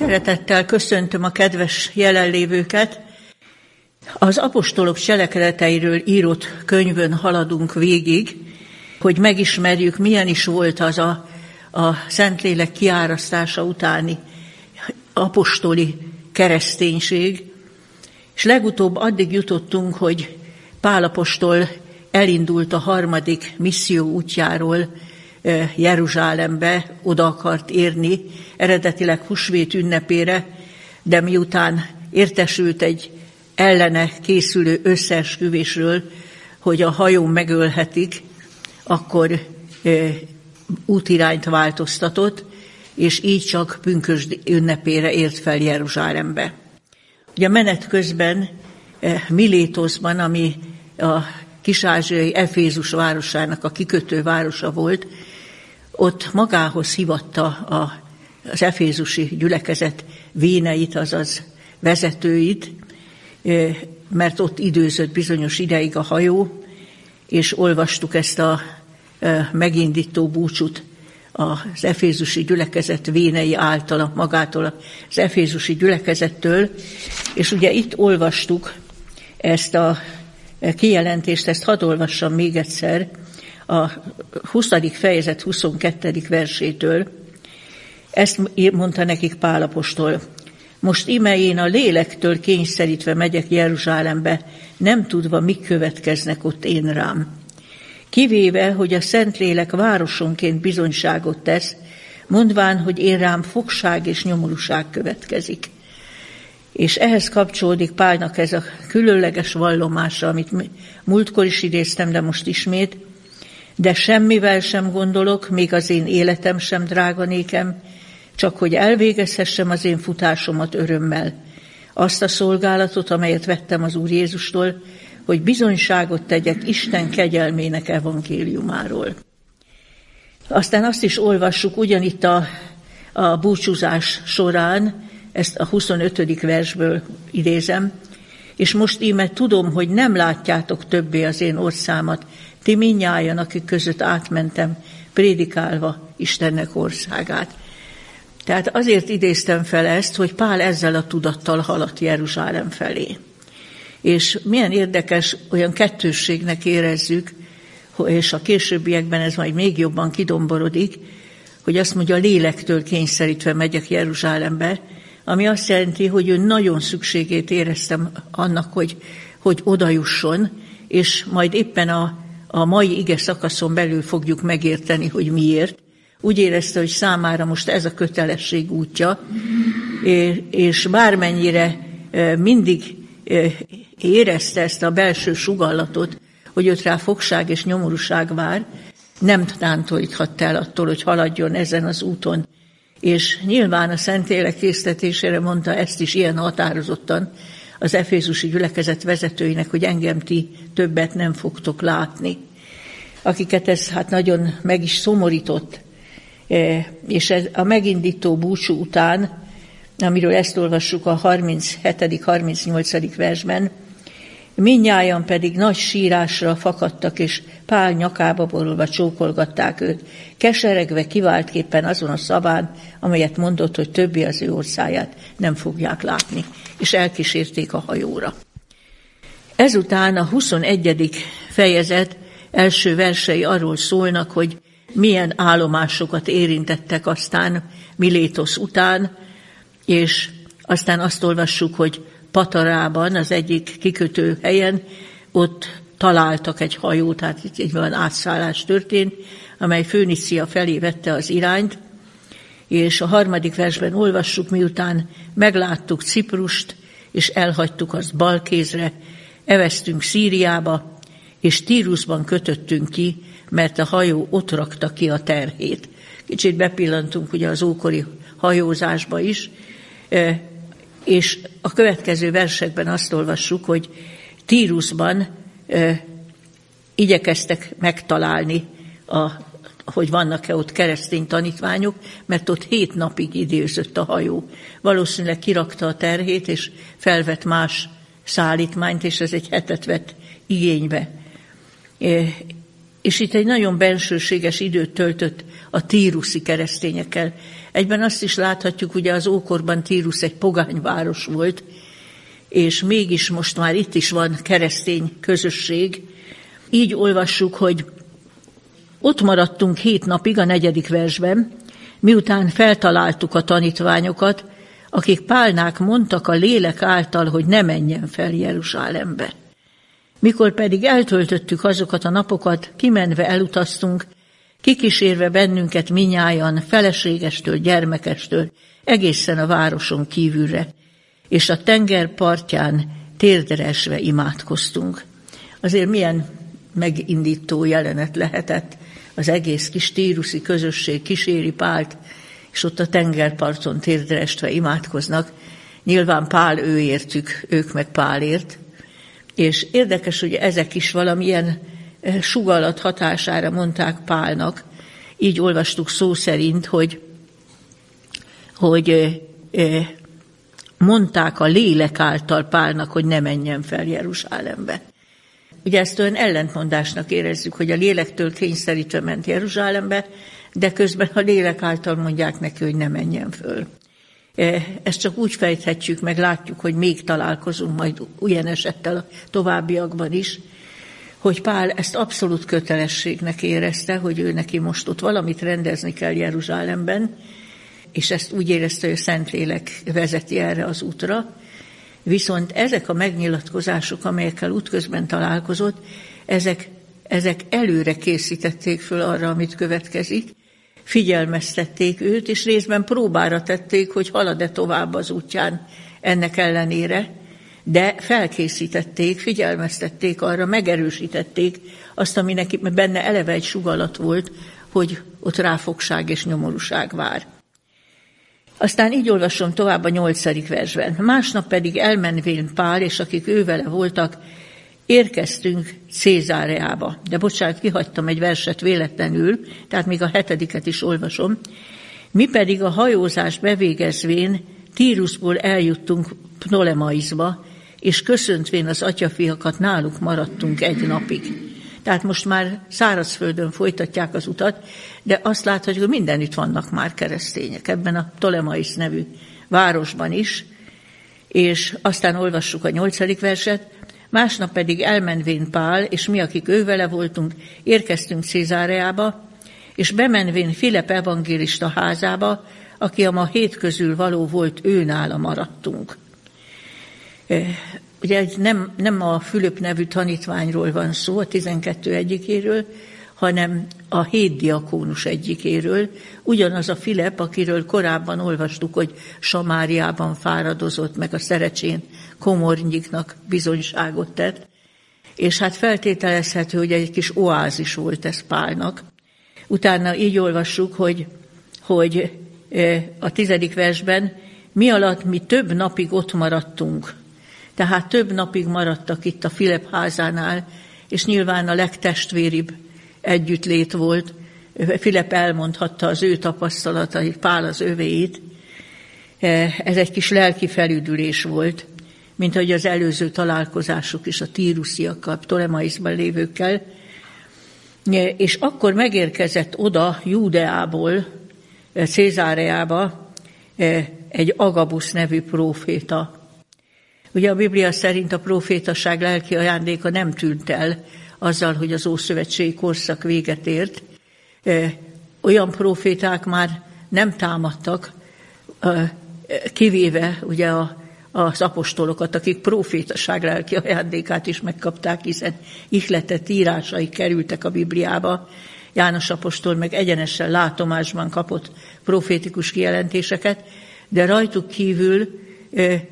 Szeretettel köszöntöm a kedves jelenlévőket. Az apostolok cselekedeteiről írott könyvön haladunk végig, hogy megismerjük, milyen is volt az a, a Szentlélek kiárasztása utáni apostoli kereszténység, és legutóbb addig jutottunk, hogy Pálapostól elindult a harmadik misszió útjáról Jeruzsálembe, oda akart érni, eredetileg husvét ünnepére, de miután értesült egy ellene készülő összeesküvésről, hogy a hajón megölhetik, akkor útirányt változtatott, és így csak pünkös ünnepére ért fel Jeruzsálembe. Ugye menet közben Milétoszban, ami a kisázsiai Efézus városának a kikötő városa volt, ott magához hivatta a, az efézusi gyülekezet véneit, azaz vezetőit, mert ott időzött bizonyos ideig a hajó, és olvastuk ezt a megindító búcsút az efézusi gyülekezet vénei által, magától az efézusi gyülekezettől, és ugye itt olvastuk ezt a kijelentést, ezt hadd olvassam még egyszer, a 20. fejezet 22. versétől. Ezt mondta nekik Pálapostól. Most ime én a lélektől kényszerítve megyek Jeruzsálembe, nem tudva, mik következnek ott én rám. Kivéve, hogy a Szentlélek városonként bizonyságot tesz, mondván, hogy én rám fogság és nyomorúság következik. És ehhez kapcsolódik Pálnak ez a különleges vallomása, amit múltkor is idéztem, de most ismét, de semmivel sem gondolok, még az én életem sem drága nékem, csak hogy elvégezhessem az én futásomat örömmel. Azt a szolgálatot, amelyet vettem az Úr Jézustól, hogy bizonyságot tegyek Isten kegyelmének evangéliumáról. Aztán azt is olvassuk ugyanitt a, a búcsúzás során, ezt a 25. versből idézem, és most íme tudom, hogy nem látjátok többé az én orszámat, ti minnyájan, akik között átmentem, prédikálva Istennek országát. Tehát azért idéztem fel ezt, hogy Pál ezzel a tudattal haladt Jeruzsálem felé. És milyen érdekes, olyan kettősségnek érezzük, és a későbbiekben ez majd még jobban kidomborodik, hogy azt mondja, a lélektől kényszerítve megyek Jeruzsálembe, ami azt jelenti, hogy ő nagyon szükségét éreztem annak, hogy, hogy odajusson, és majd éppen a, a mai ige szakaszon belül fogjuk megérteni, hogy miért. Úgy érezte, hogy számára most ez a kötelesség útja, és bármennyire mindig érezte ezt a belső sugallatot, hogy őt rá fogság és nyomorúság vár, nem tántolíthatta el attól, hogy haladjon ezen az úton. És nyilván a Szentlélek késztetésére mondta ezt is ilyen határozottan az Efézusi gyülekezet vezetőinek, hogy engem ti többet nem fogtok látni. Akiket ez hát nagyon meg is szomorított. E, és ez a megindító búcsú után, amiről ezt olvassuk a 37. 38. versben, Minnyájan pedig nagy sírásra fakadtak, és Pál nyakába borulva csókolgatták őt, keseregve kiváltképpen azon a szabán, amelyet mondott, hogy többi az ő orszáját nem fogják látni, és elkísérték a hajóra. Ezután a 21. fejezet első versei arról szólnak, hogy milyen állomásokat érintettek aztán Milétosz után, és aztán azt olvassuk, hogy Patarában, az egyik kikötő helyen, ott találtak egy hajót, tehát itt egy van átszállás történt, amely Főnicia felé vette az irányt, és a harmadik versben olvassuk, miután megláttuk Ciprust, és elhagytuk azt balkézre, eveztünk Szíriába, és Tírusban kötöttünk ki, mert a hajó ott rakta ki a terhét. Kicsit bepillantunk ugye az ókori hajózásba is, és a következő versekben azt olvassuk, hogy Tírusban e, igyekeztek megtalálni, a, hogy vannak-e ott keresztény tanítványok, mert ott hét napig időzött a hajó. Valószínűleg kirakta a terhét, és felvett más szállítmányt, és ez egy hetet vett igénybe. E, és itt egy nagyon bensőséges időt töltött a tíruszi keresztényekkel. Egyben azt is láthatjuk, ugye az ókorban Tírus egy pogányváros volt, és mégis most már itt is van keresztény közösség. Így olvassuk, hogy ott maradtunk hét napig a negyedik versben, miután feltaláltuk a tanítványokat, akik Pálnák mondtak a lélek által, hogy ne menjen fel Jeruzsálembe. Mikor pedig eltöltöttük azokat a napokat, kimenve elutaztunk, kikísérve bennünket minnyájan, feleségestől, gyermekestől, egészen a városon kívülre, és a tenger partján térderesve imádkoztunk. Azért milyen megindító jelenet lehetett az egész kis tíruszi közösség kíséri Pált, és ott a tengerparton térderestve imádkoznak. Nyilván Pál őértük, ők meg Pálért, és érdekes, hogy ezek is valamilyen sugallat hatására mondták Pálnak. Így olvastuk szó szerint, hogy, hogy eh, eh, mondták a lélek által Pálnak, hogy ne menjen fel Jeruzsálembe. Ugye ezt olyan ellentmondásnak érezzük, hogy a lélektől kényszerítve ment Jeruzsálembe, de közben a lélek által mondják neki, hogy ne menjen föl. Ezt csak úgy fejthetjük meg, látjuk, hogy még találkozunk majd ilyen esettel a továbbiakban is, hogy Pál ezt abszolút kötelességnek érezte, hogy ő neki most ott valamit rendezni kell Jeruzsálemben, és ezt úgy érezte, hogy a Szentlélek vezeti erre az útra. Viszont ezek a megnyilatkozások, amelyekkel útközben találkozott, ezek, ezek előre készítették föl arra, amit következik, figyelmeztették őt, és részben próbára tették, hogy halad-e tovább az útján ennek ellenére, de felkészítették, figyelmeztették arra, megerősítették azt, ami neki benne eleve egy sugalat volt, hogy ott ráfogság és nyomorúság vár. Aztán így olvasom tovább a nyolcadik versben. Másnap pedig elmenvén Pál, és akik ővele voltak, érkeztünk Cézáreába. De bocsánat, kihagytam egy verset véletlenül, tehát még a hetediket is olvasom. Mi pedig a hajózás bevégezvén Tírusból eljuttunk Ptolemaizba, és köszöntvén az atyafiakat náluk maradtunk egy napig. Tehát most már szárazföldön folytatják az utat, de azt láthatjuk, hogy mindenütt vannak már keresztények, ebben a Ptolemais nevű városban is, és aztán olvassuk a nyolcadik verset, Másnap pedig elmenvén Pál, és mi, akik ővele voltunk, érkeztünk Cézáreába, és bemenvén Filip evangélista házába, aki a ma hét közül való volt, ő nála maradtunk. Ugye nem, nem a Fülöp nevű tanítványról van szó, a 12 egyikéről, hanem a hét diakónus egyikéről, ugyanaz a Filip, akiről korábban olvastuk, hogy Samáriában fáradozott, meg a szerecsén komornyiknak bizonyságot tett, és hát feltételezhető, hogy egy kis oázis volt ez Pálnak. Utána így olvassuk, hogy, hogy a tizedik versben mi alatt mi több napig ott maradtunk. Tehát több napig maradtak itt a Filip házánál, és nyilván a legtestvéribb együttlét volt. Filip elmondhatta az ő tapasztalatait, Pál az övéit. Ez egy kis lelki felüdülés volt mint ahogy az előző találkozások is a tírusziakkal, Ptolemaisban lévőkkel, és akkor megérkezett oda Júdeából, Cézáreába egy Agabusz nevű próféta. Ugye a Biblia szerint a profétaság lelki ajándéka nem tűnt el azzal, hogy az Ószövetségi korszak véget ért. Olyan proféták már nem támadtak, kivéve ugye a az apostolokat, akik profétaság lelki ajándékát is megkapták, hiszen ihletett írásai kerültek a Bibliába. János apostol meg egyenesen látomásban kapott profétikus kijelentéseket, de rajtuk kívül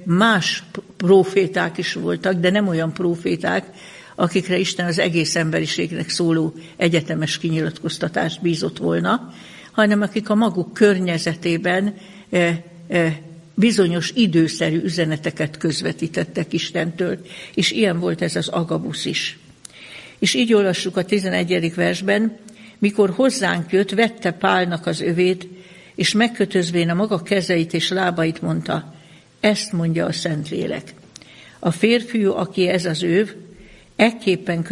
más proféták is voltak, de nem olyan proféták, akikre Isten az egész emberiségnek szóló egyetemes kinyilatkoztatást bízott volna, hanem akik a maguk környezetében bizonyos időszerű üzeneteket közvetítettek Istentől, és ilyen volt ez az Agabusz is. És így olvassuk a 11. versben, mikor hozzánk jött, vette Pálnak az övét, és megkötözvén a maga kezeit és lábait mondta, ezt mondja a Szentlélek. A férfiú, aki ez az őv, ekképpen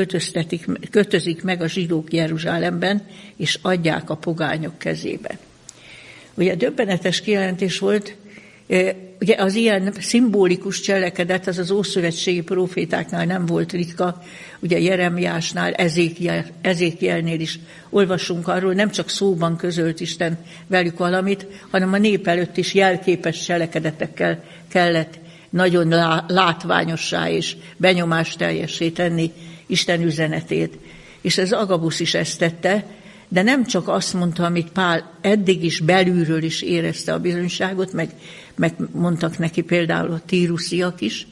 kötözik meg a zsidók Jeruzsálemben, és adják a pogányok kezébe. Ugye döbbenetes kijelentés volt, Ugye az ilyen szimbolikus cselekedet az az ószövetségi profétáknál nem volt ritka, ugye Jeremiásnál, Ezékiel, Ezékielnél is olvasunk arról, nem csak szóban közölt Isten velük valamit, hanem a nép előtt is jelképes cselekedetekkel kellett nagyon látványossá és benyomást teljesé tenni Isten üzenetét. És ez Agabusz is ezt tette, de nem csak azt mondta, amit Pál eddig is belülről is érezte a bizonyságot, meg, meg mondtak neki például a tírusziak is,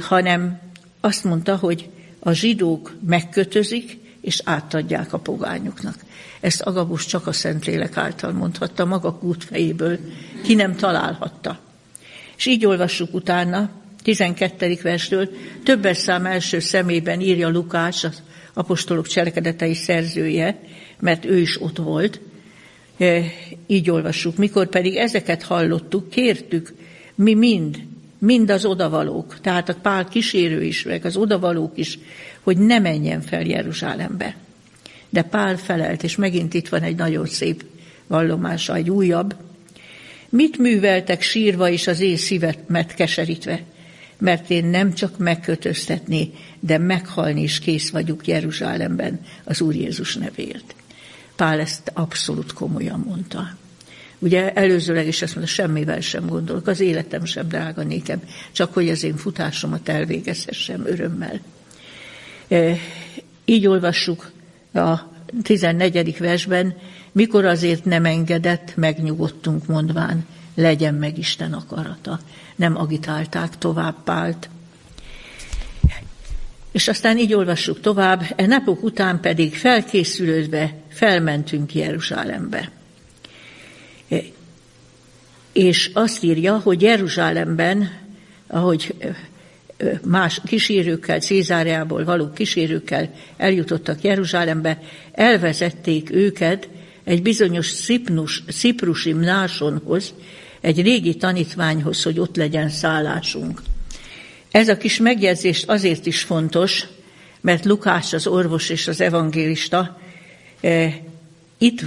hanem azt mondta, hogy a zsidók megkötözik, és átadják a pogányoknak. Ezt Agabus csak a Szentlélek által mondhatta, maga kútfejéből, ki nem találhatta. És így olvassuk utána, 12. versről, többes szám első szemében írja Lukás, az apostolok cselekedetei szerzője, mert ő is ott volt. E, így olvassuk. Mikor pedig ezeket hallottuk, kértük, mi mind, mind az odavalók, tehát a pál kísérő is, meg az odavalók is, hogy ne menjen fel Jeruzsálembe. De Pál felelt, és megint itt van egy nagyon szép vallomása, egy újabb. Mit műveltek sírva is az én szívemet keserítve? Mert én nem csak megkötöztetni, de meghalni is kész vagyok Jeruzsálemben az Úr Jézus nevéért. Pál ezt abszolút komolyan mondta. Ugye előzőleg is azt mondta, semmivel sem gondolok, az életem sem drága nékem, csak hogy az én futásomat elvégezhessem örömmel. E, így olvassuk a 14. versben, mikor azért nem engedett, megnyugodtunk mondván, legyen meg Isten akarata. Nem agitálták tovább Pált. És aztán így olvassuk tovább, e napok után pedig felkészülődve felmentünk Jeruzsálembe. E, és azt írja, hogy Jeruzsálemben, ahogy e, e, más kísérőkkel, Cézáriából való kísérőkkel eljutottak Jeruzsálembe, elvezették őket egy bizonyos Szipnus, Ciprusi Mnásonhoz, egy régi tanítványhoz, hogy ott legyen szállásunk. Ez a kis megjegyzés azért is fontos, mert Lukás az orvos és az evangélista itt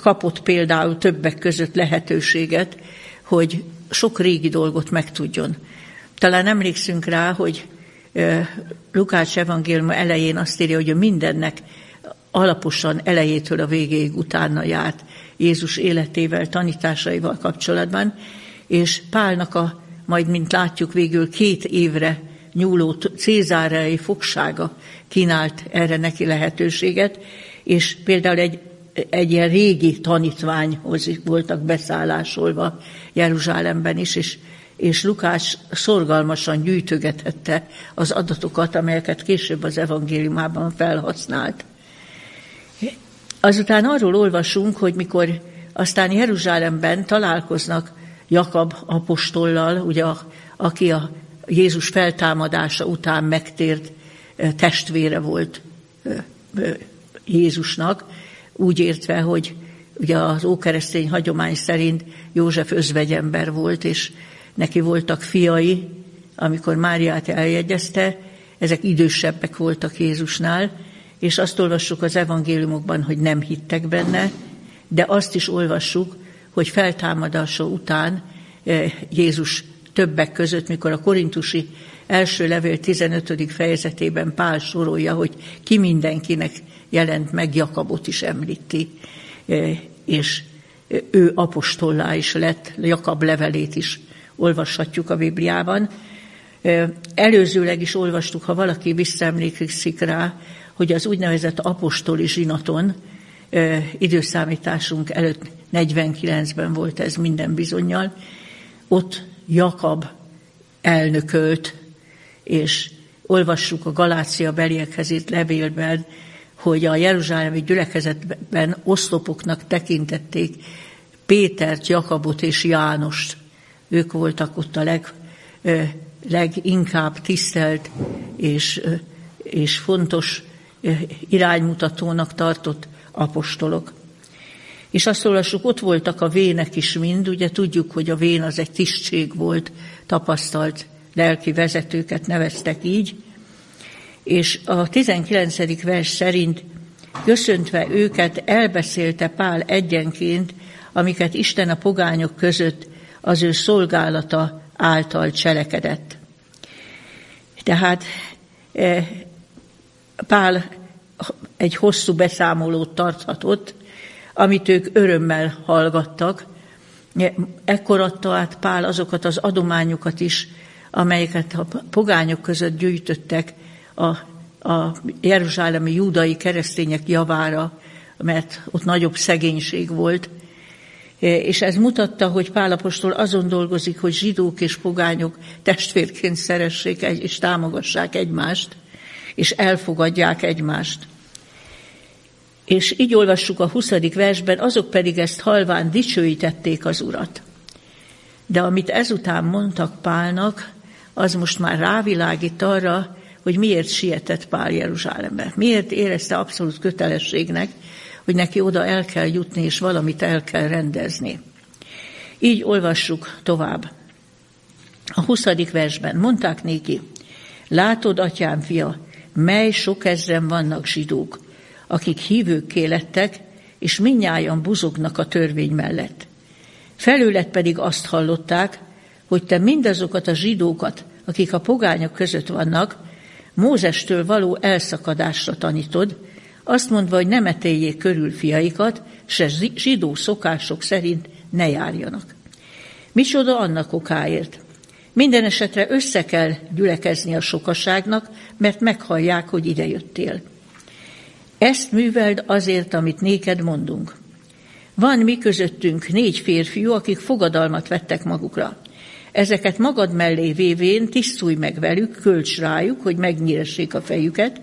kapott például többek között lehetőséget, hogy sok régi dolgot megtudjon. Talán emlékszünk rá, hogy eh, Lukács evangélium elején azt írja, hogy mindennek alaposan elejétől a végéig utána járt Jézus életével, tanításaival kapcsolatban, és Pálnak a majd, mint látjuk, végül két évre nyúló cézárai fogsága kínált erre neki lehetőséget, és például egy, egy ilyen régi tanítványhoz voltak beszállásolva Jeruzsálemben is, és, és Lukás szorgalmasan gyűjtögetette az adatokat, amelyeket később az evangéliumában felhasznált. Azután arról olvasunk, hogy mikor aztán Jeruzsálemben találkoznak Jakab apostollal, ugye, aki a Jézus feltámadása után megtért testvére volt Jézusnak, úgy értve, hogy ugye az ókeresztény hagyomány szerint József özvegyember volt, és neki voltak fiai, amikor Máriát eljegyezte, ezek idősebbek voltak Jézusnál, és azt olvassuk az evangéliumokban, hogy nem hittek benne, de azt is olvassuk, hogy feltámadása után eh, Jézus többek között, mikor a korintusi első levél 15. fejezetében Pál sorolja, hogy ki mindenkinek jelent meg, Jakabot is említi, eh, és ő apostollá is lett, Jakab levelét is olvashatjuk a Bibliában. Eh, előzőleg is olvastuk, ha valaki visszaemlékszik rá, hogy az úgynevezett apostoli zsinaton, időszámításunk előtt 49-ben volt ez minden bizonyal, ott Jakab elnökölt, és olvassuk a Galácia beliekhez itt levélben, hogy a Jeruzsálemi gyülekezetben oszlopoknak tekintették Pétert, Jakabot és Jánost. Ők voltak ott a leg, leginkább tisztelt és, és fontos iránymutatónak tartott apostolok. És azt olvassuk, ott voltak a vének is mind, ugye tudjuk, hogy a vén az egy tisztség volt, tapasztalt lelki vezetőket neveztek így, és a 19. vers szerint köszöntve őket elbeszélte Pál egyenként, amiket Isten a pogányok között az ő szolgálata által cselekedett. Tehát e, Pál egy hosszú beszámolót tarthatott, amit ők örömmel hallgattak. Ekkor adta át Pál azokat az adományokat is, amelyeket a pogányok között gyűjtöttek a, a jeruzsálemi júdai keresztények javára, mert ott nagyobb szegénység volt. És ez mutatta, hogy Pálapostól azon dolgozik, hogy zsidók és pogányok testvérként szeressék és támogassák egymást, és elfogadják egymást. És így olvassuk a 20. versben, azok pedig ezt halván dicsőítették az Urat. De amit ezután mondtak Pálnak, az most már rávilágít arra, hogy miért sietett Pál Jeruzsálembe. Miért érezte abszolút kötelességnek, hogy neki oda el kell jutni, és valamit el kell rendezni. Így olvassuk tovább. A 20. versben mondták néki, látod, atyám fia, mely sok ezren vannak zsidók, akik hívőkké lettek, és minnyáján buzognak a törvény mellett. Felőled pedig azt hallották, hogy te mindazokat a zsidókat, akik a pogányok között vannak, Mózestől való elszakadásra tanítod, azt mondva, hogy nem etéljék körül fiaikat, se zsidó szokások szerint ne járjanak. Micsoda annak okáért? Minden esetre össze kell gyülekezni a sokaságnak, mert meghallják, hogy idejöttél. Ezt műveld azért, amit néked mondunk. Van mi közöttünk négy férfiú, akik fogadalmat vettek magukra. Ezeket magad mellé vévén tisztulj meg velük, költs rájuk, hogy megnyíressék a fejüket,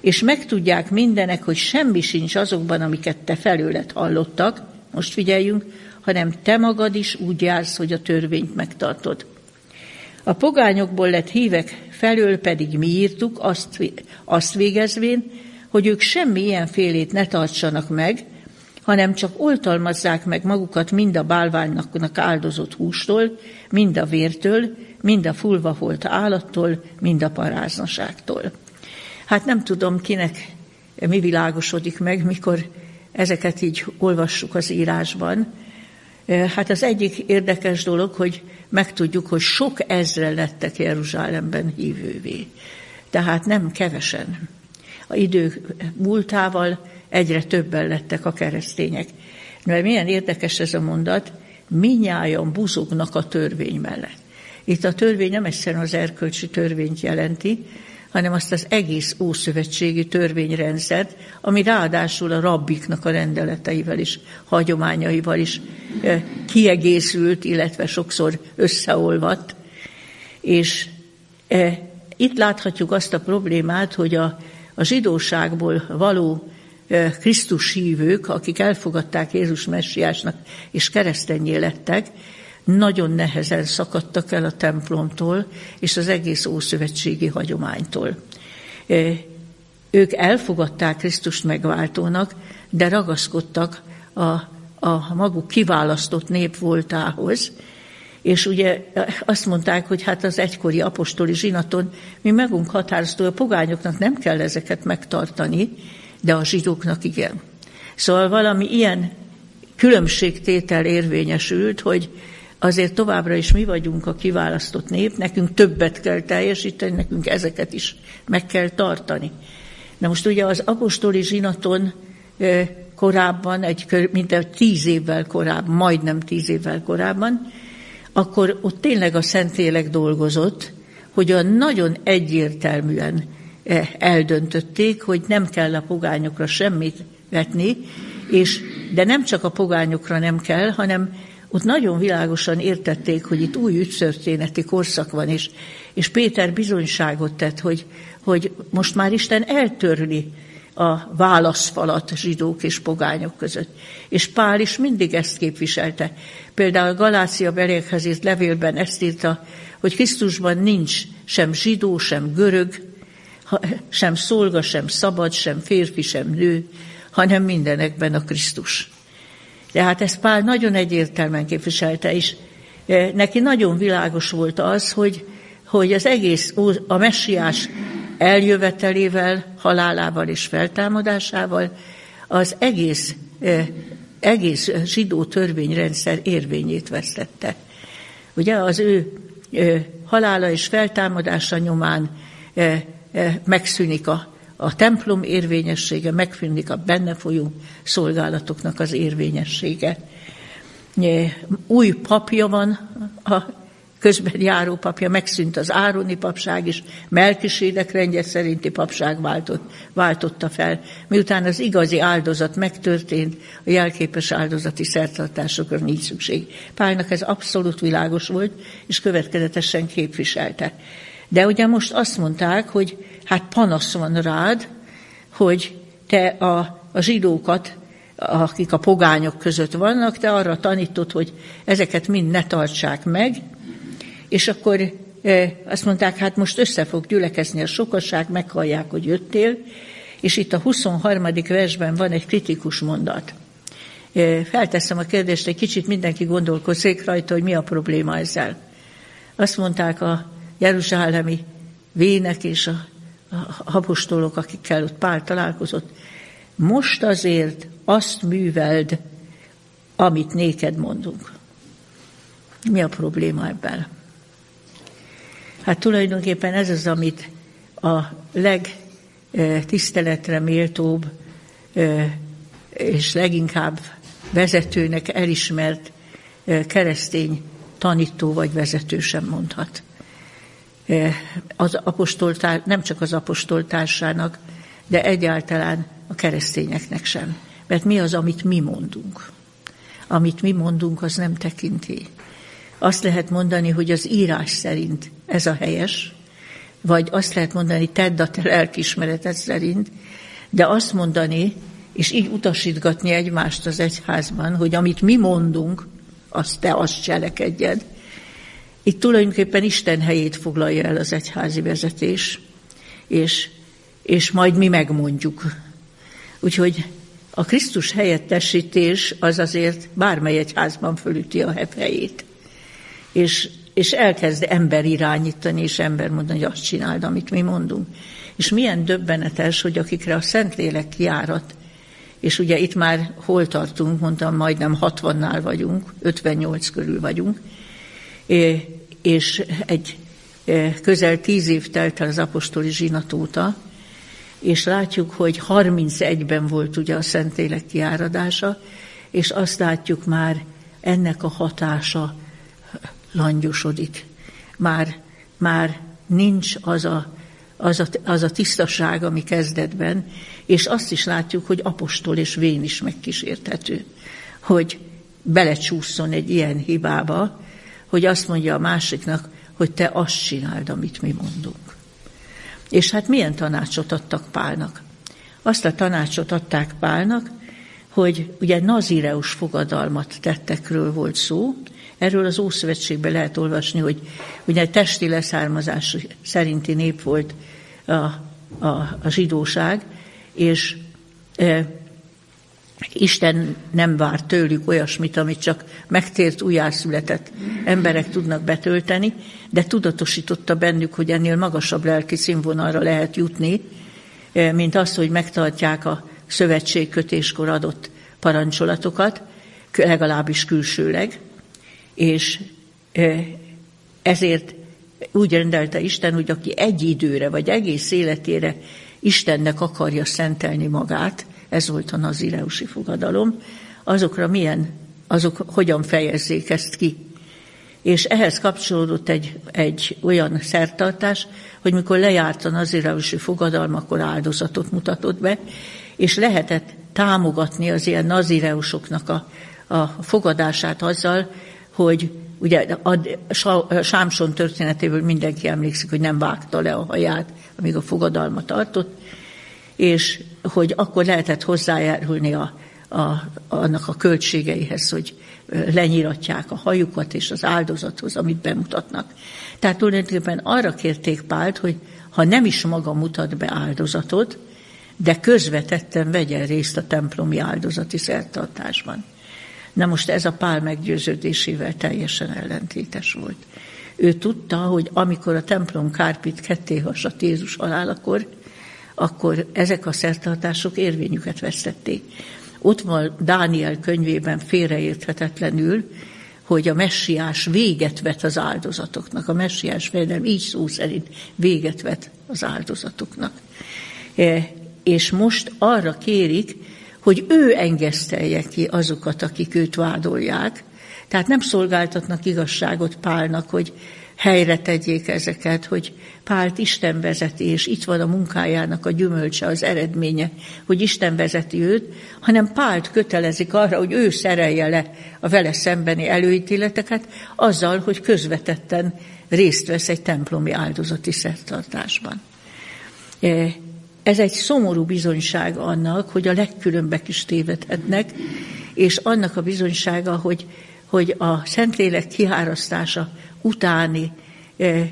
és megtudják mindenek, hogy semmi sincs azokban, amiket te felőled hallottak, most figyeljünk, hanem te magad is úgy jársz, hogy a törvényt megtartod. A pogányokból lett hívek felől pedig mi írtuk, azt, azt végezvén, hogy ők semmi ilyen félét ne tartsanak meg, hanem csak oltalmazzák meg magukat mind a bálványnak áldozott hústól, mind a vértől, mind a fulva volt állattól, mind a paráznaságtól. Hát nem tudom, kinek mi világosodik meg, mikor ezeket így olvassuk az írásban. Hát az egyik érdekes dolog, hogy megtudjuk, hogy sok ezre lettek Jeruzsálemben hívővé. Tehát nem kevesen. A idő múltával egyre többen lettek a keresztények. Mert milyen érdekes ez a mondat, minnyáján buzognak a törvény mellett. Itt a törvény nem egyszerűen az erkölcsi törvényt jelenti, hanem azt az egész ószövetségi törvényrendszert, ami ráadásul a rabbiknak a rendeleteivel is, hagyományaival is kiegészült, illetve sokszor összeolvadt. És itt láthatjuk azt a problémát, hogy a, a zsidóságból való Krisztus hívők, akik elfogadták Jézus messiásnak és keresztenyé lettek, nagyon nehezen szakadtak el a templomtól és az egész ószövetségi hagyománytól. Ők elfogadták Krisztust megváltónak, de ragaszkodtak a, a maguk kiválasztott nép voltához, és ugye azt mondták, hogy hát az egykori apostoli zsinaton mi megunk határoztó, a pogányoknak nem kell ezeket megtartani, de a zsidóknak igen. Szóval valami ilyen különbségtétel érvényesült, hogy azért továbbra is mi vagyunk a kiválasztott nép, nekünk többet kell teljesíteni, nekünk ezeket is meg kell tartani. Na most ugye az apostoli zsinaton korábban, egy, mint egy tíz évvel korábban, majdnem tíz évvel korábban, akkor ott tényleg a Szentlélek dolgozott, hogy a nagyon egyértelműen eldöntötték, hogy nem kell a pogányokra semmit vetni, és, de nem csak a pogányokra nem kell, hanem ott nagyon világosan értették, hogy itt új ügytörténeti korszak van, és, és Péter bizonyságot tett, hogy, hogy most már Isten eltörli a válaszfalat zsidók és pogányok között. És Pál is mindig ezt képviselte. Például Galácia belékhez írt levélben ezt írta, hogy Krisztusban nincs sem zsidó, sem görög, sem szolga, sem szabad, sem férfi, sem nő, hanem mindenekben a Krisztus. Tehát ezt Pál nagyon egyértelműen képviselte, és e, neki nagyon világos volt az, hogy, hogy az egész, a messiás eljövetelével, halálával és feltámadásával az egész, egész zsidó törvényrendszer érvényét vesztette. Ugye az ő halála és feltámadása nyomán megszűnik a, a templom érvényessége, megszűnik a benne folyó szolgálatoknak az érvényessége. Új papja van a közben járó papja, megszűnt az Ároni papság is, Melkisédek rendje szerinti papság váltott, váltotta fel. Miután az igazi áldozat megtörtént, a jelképes áldozati szertartásokra nincs szükség. Pálnak ez abszolút világos volt, és következetesen képviselte. De ugye most azt mondták, hogy hát panasz van rád, hogy te a, a zsidókat akik a pogányok között vannak, te arra tanítod, hogy ezeket mind ne tartsák meg, és akkor azt mondták, hát most össze fog gyülekezni a sokasság, meghallják, hogy jöttél, és itt a 23. versben van egy kritikus mondat. Felteszem a kérdést, egy kicsit mindenki gondolkozik rajta, hogy mi a probléma ezzel. Azt mondták a jeruzsálemi vének és a, a apostolok, akikkel ott Pál találkozott, most azért azt műveld, amit néked mondunk. Mi a probléma ebben? Hát tulajdonképpen ez az, amit a legtiszteletre méltóbb és leginkább vezetőnek elismert keresztény tanító vagy vezető sem mondhat. Az apostoltár, nem csak az apostoltársának, de egyáltalán a keresztényeknek sem. Mert mi az, amit mi mondunk? Amit mi mondunk, az nem tekinti. Azt lehet mondani, hogy az írás szerint ez a helyes, vagy azt lehet mondani, tedd a te lelkismereted szerint, de azt mondani, és így utasítgatni egymást az egyházban, hogy amit mi mondunk, azt te azt cselekedjed. Itt tulajdonképpen Isten helyét foglalja el az egyházi vezetés, és, és majd mi megmondjuk. Úgyhogy a Krisztus helyettesítés az azért bármely egyházban fölüti a helyét és, és elkezd ember irányítani, és ember mondani, hogy azt csináld, amit mi mondunk. És milyen döbbenetes, hogy akikre a Szentlélek kiárat, és ugye itt már hol tartunk, mondtam, majdnem 60-nál vagyunk, 58 körül vagyunk, és egy közel tíz év telt el az apostoli zsinat óta, és látjuk, hogy 31-ben volt ugye a Szentlélek kiáradása, és azt látjuk már ennek a hatása langyosodik. Már, már nincs az a, az, a, az a tisztaság, ami kezdetben, és azt is látjuk, hogy apostol és vén is megkísérthető, hogy belecsúszson egy ilyen hibába, hogy azt mondja a másiknak, hogy te azt csináld, amit mi mondunk. És hát milyen tanácsot adtak Pálnak? Azt a tanácsot adták Pálnak, hogy ugye nazireus fogadalmat tettekről volt szó, Erről az Ószövetségben lehet olvasni, hogy ugye testi leszármazás szerinti nép volt a, a, a zsidóság, és e, Isten nem vár tőlük olyasmit, amit csak megtért, újjászületett emberek tudnak betölteni, de tudatosította bennük, hogy ennél magasabb lelki színvonalra lehet jutni, mint az, hogy megtartják a szövetségkötéskor adott parancsolatokat, legalábbis külsőleg, és ezért úgy rendelte Isten, hogy aki egy időre, vagy egész életére Istennek akarja szentelni magát, ez volt a nazireusi fogadalom, azokra milyen, azok hogyan fejezzék ezt ki. És ehhez kapcsolódott egy, egy olyan szertartás, hogy mikor lejárt a nazireusi fogadalom, akkor áldozatot mutatott be, és lehetett támogatni az ilyen nazireusoknak a, a fogadását azzal, hogy ugye a Sámson történetéből mindenki emlékszik, hogy nem vágta le a haját, amíg a fogadalmat tartott, és hogy akkor lehetett hozzájárulni a, a, annak a költségeihez, hogy lenyiratják a hajukat és az áldozathoz, amit bemutatnak. Tehát tulajdonképpen arra kérték Pált, hogy ha nem is maga mutat be áldozatot, de közvetetten vegyen részt a templomi áldozati szertartásban. Na most ez a pál meggyőződésével teljesen ellentétes volt. Ő tudta, hogy amikor a templom kárpit ketté hasadt Jézus halálakor, akkor ezek a szertartások érvényüket vesztették. Ott van Dániel könyvében félreérthetetlenül, hogy a messiás véget vet az áldozatoknak. A messiás fejedelem így szó szerint véget vet az áldozatoknak. E, és most arra kérik, hogy ő engesztelje ki azokat, akik őt vádolják. Tehát nem szolgáltatnak igazságot Pálnak, hogy helyre tegyék ezeket, hogy Pált Isten vezeti, és itt van a munkájának a gyümölcse, az eredménye, hogy Isten vezeti őt, hanem Pált kötelezik arra, hogy ő szerelje le a vele szembeni előítéleteket, azzal, hogy közvetetten részt vesz egy templomi áldozati szertartásban. E, ez egy szomorú bizonyság annak, hogy a legkülönbek is tévedhetnek, és annak a bizonysága, hogy, hogy a Szentlélek kihárasztása utáni eh,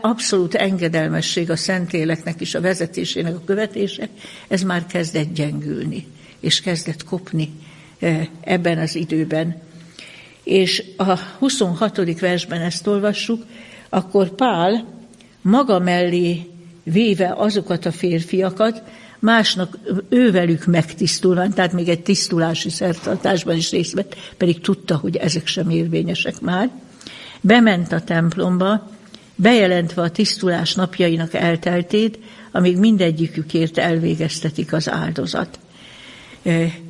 abszolút engedelmesség a Szentléleknek is a vezetésének a követése, ez már kezdett gyengülni, és kezdett kopni ebben az időben. És a 26. versben ezt olvassuk, akkor Pál maga mellé véve azokat a férfiakat, másnak ővelük megtisztulva, tehát még egy tisztulási szertartásban is részt vett, pedig tudta, hogy ezek sem érvényesek már, bement a templomba, bejelentve a tisztulás napjainak elteltét, amíg mindegyikükért elvégeztetik az áldozat.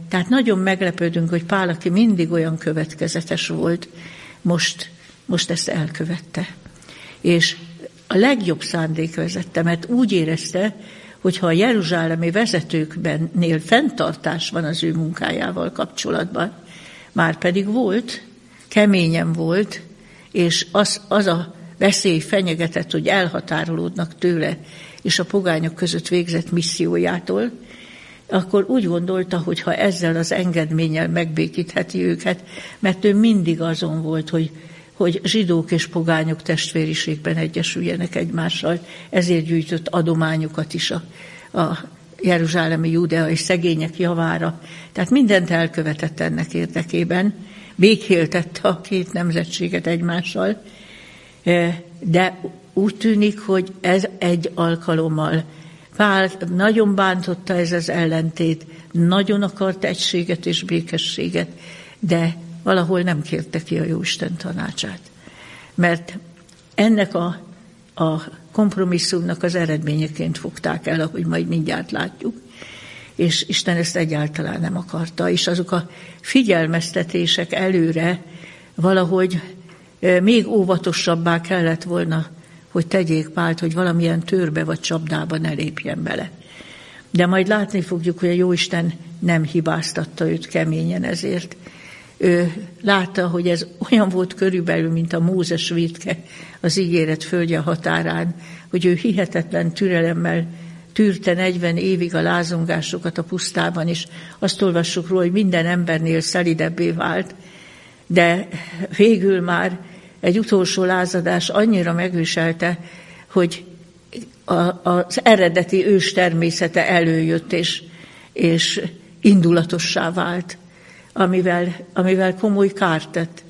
Tehát nagyon meglepődünk, hogy Pál, aki mindig olyan következetes volt, most, most ezt elkövette. És a legjobb szándék vezette, mert úgy érezte, hogy ha a jeruzsálemi vezetőkbennél fenntartás van az ő munkájával kapcsolatban, már pedig volt, keményen volt, és az, az a veszély fenyegetett, hogy elhatárolódnak tőle és a pogányok között végzett missziójától, akkor úgy gondolta, hogy ha ezzel az engedménnyel megbékítheti őket, mert ő mindig azon volt, hogy, hogy zsidók és pogányok testvériségben egyesüljenek egymással, ezért gyűjtött adományokat is a, a jeruzsálemi judeai szegények javára. Tehát mindent elkövetett ennek érdekében, békéltette a két nemzetséget egymással, de úgy tűnik, hogy ez egy alkalommal. Pál nagyon bántotta ez az ellentét, nagyon akart egységet és békességet, de valahol nem kérte ki a Jóisten tanácsát. Mert ennek a, a kompromisszumnak az eredményeként fogták el, ahogy majd mindjárt látjuk és Isten ezt egyáltalán nem akarta, és azok a figyelmeztetések előre valahogy még óvatosabbá kellett volna, hogy tegyék Pált, hogy valamilyen törbe vagy csapdába ne lépjen bele. De majd látni fogjuk, hogy a Jóisten nem hibáztatta őt keményen ezért. Ő látta, hogy ez olyan volt körülbelül, mint a Mózes vétke az ígéret földje határán, hogy ő hihetetlen türelemmel tűrte 40 évig a lázongásokat a pusztában, és azt olvassuk róla, hogy minden embernél szelidebbé vált, de végül már egy utolsó lázadás annyira megviselte, hogy a, az eredeti ős természete előjött, és, és indulatossá vált, amivel, amivel komoly kárt tett.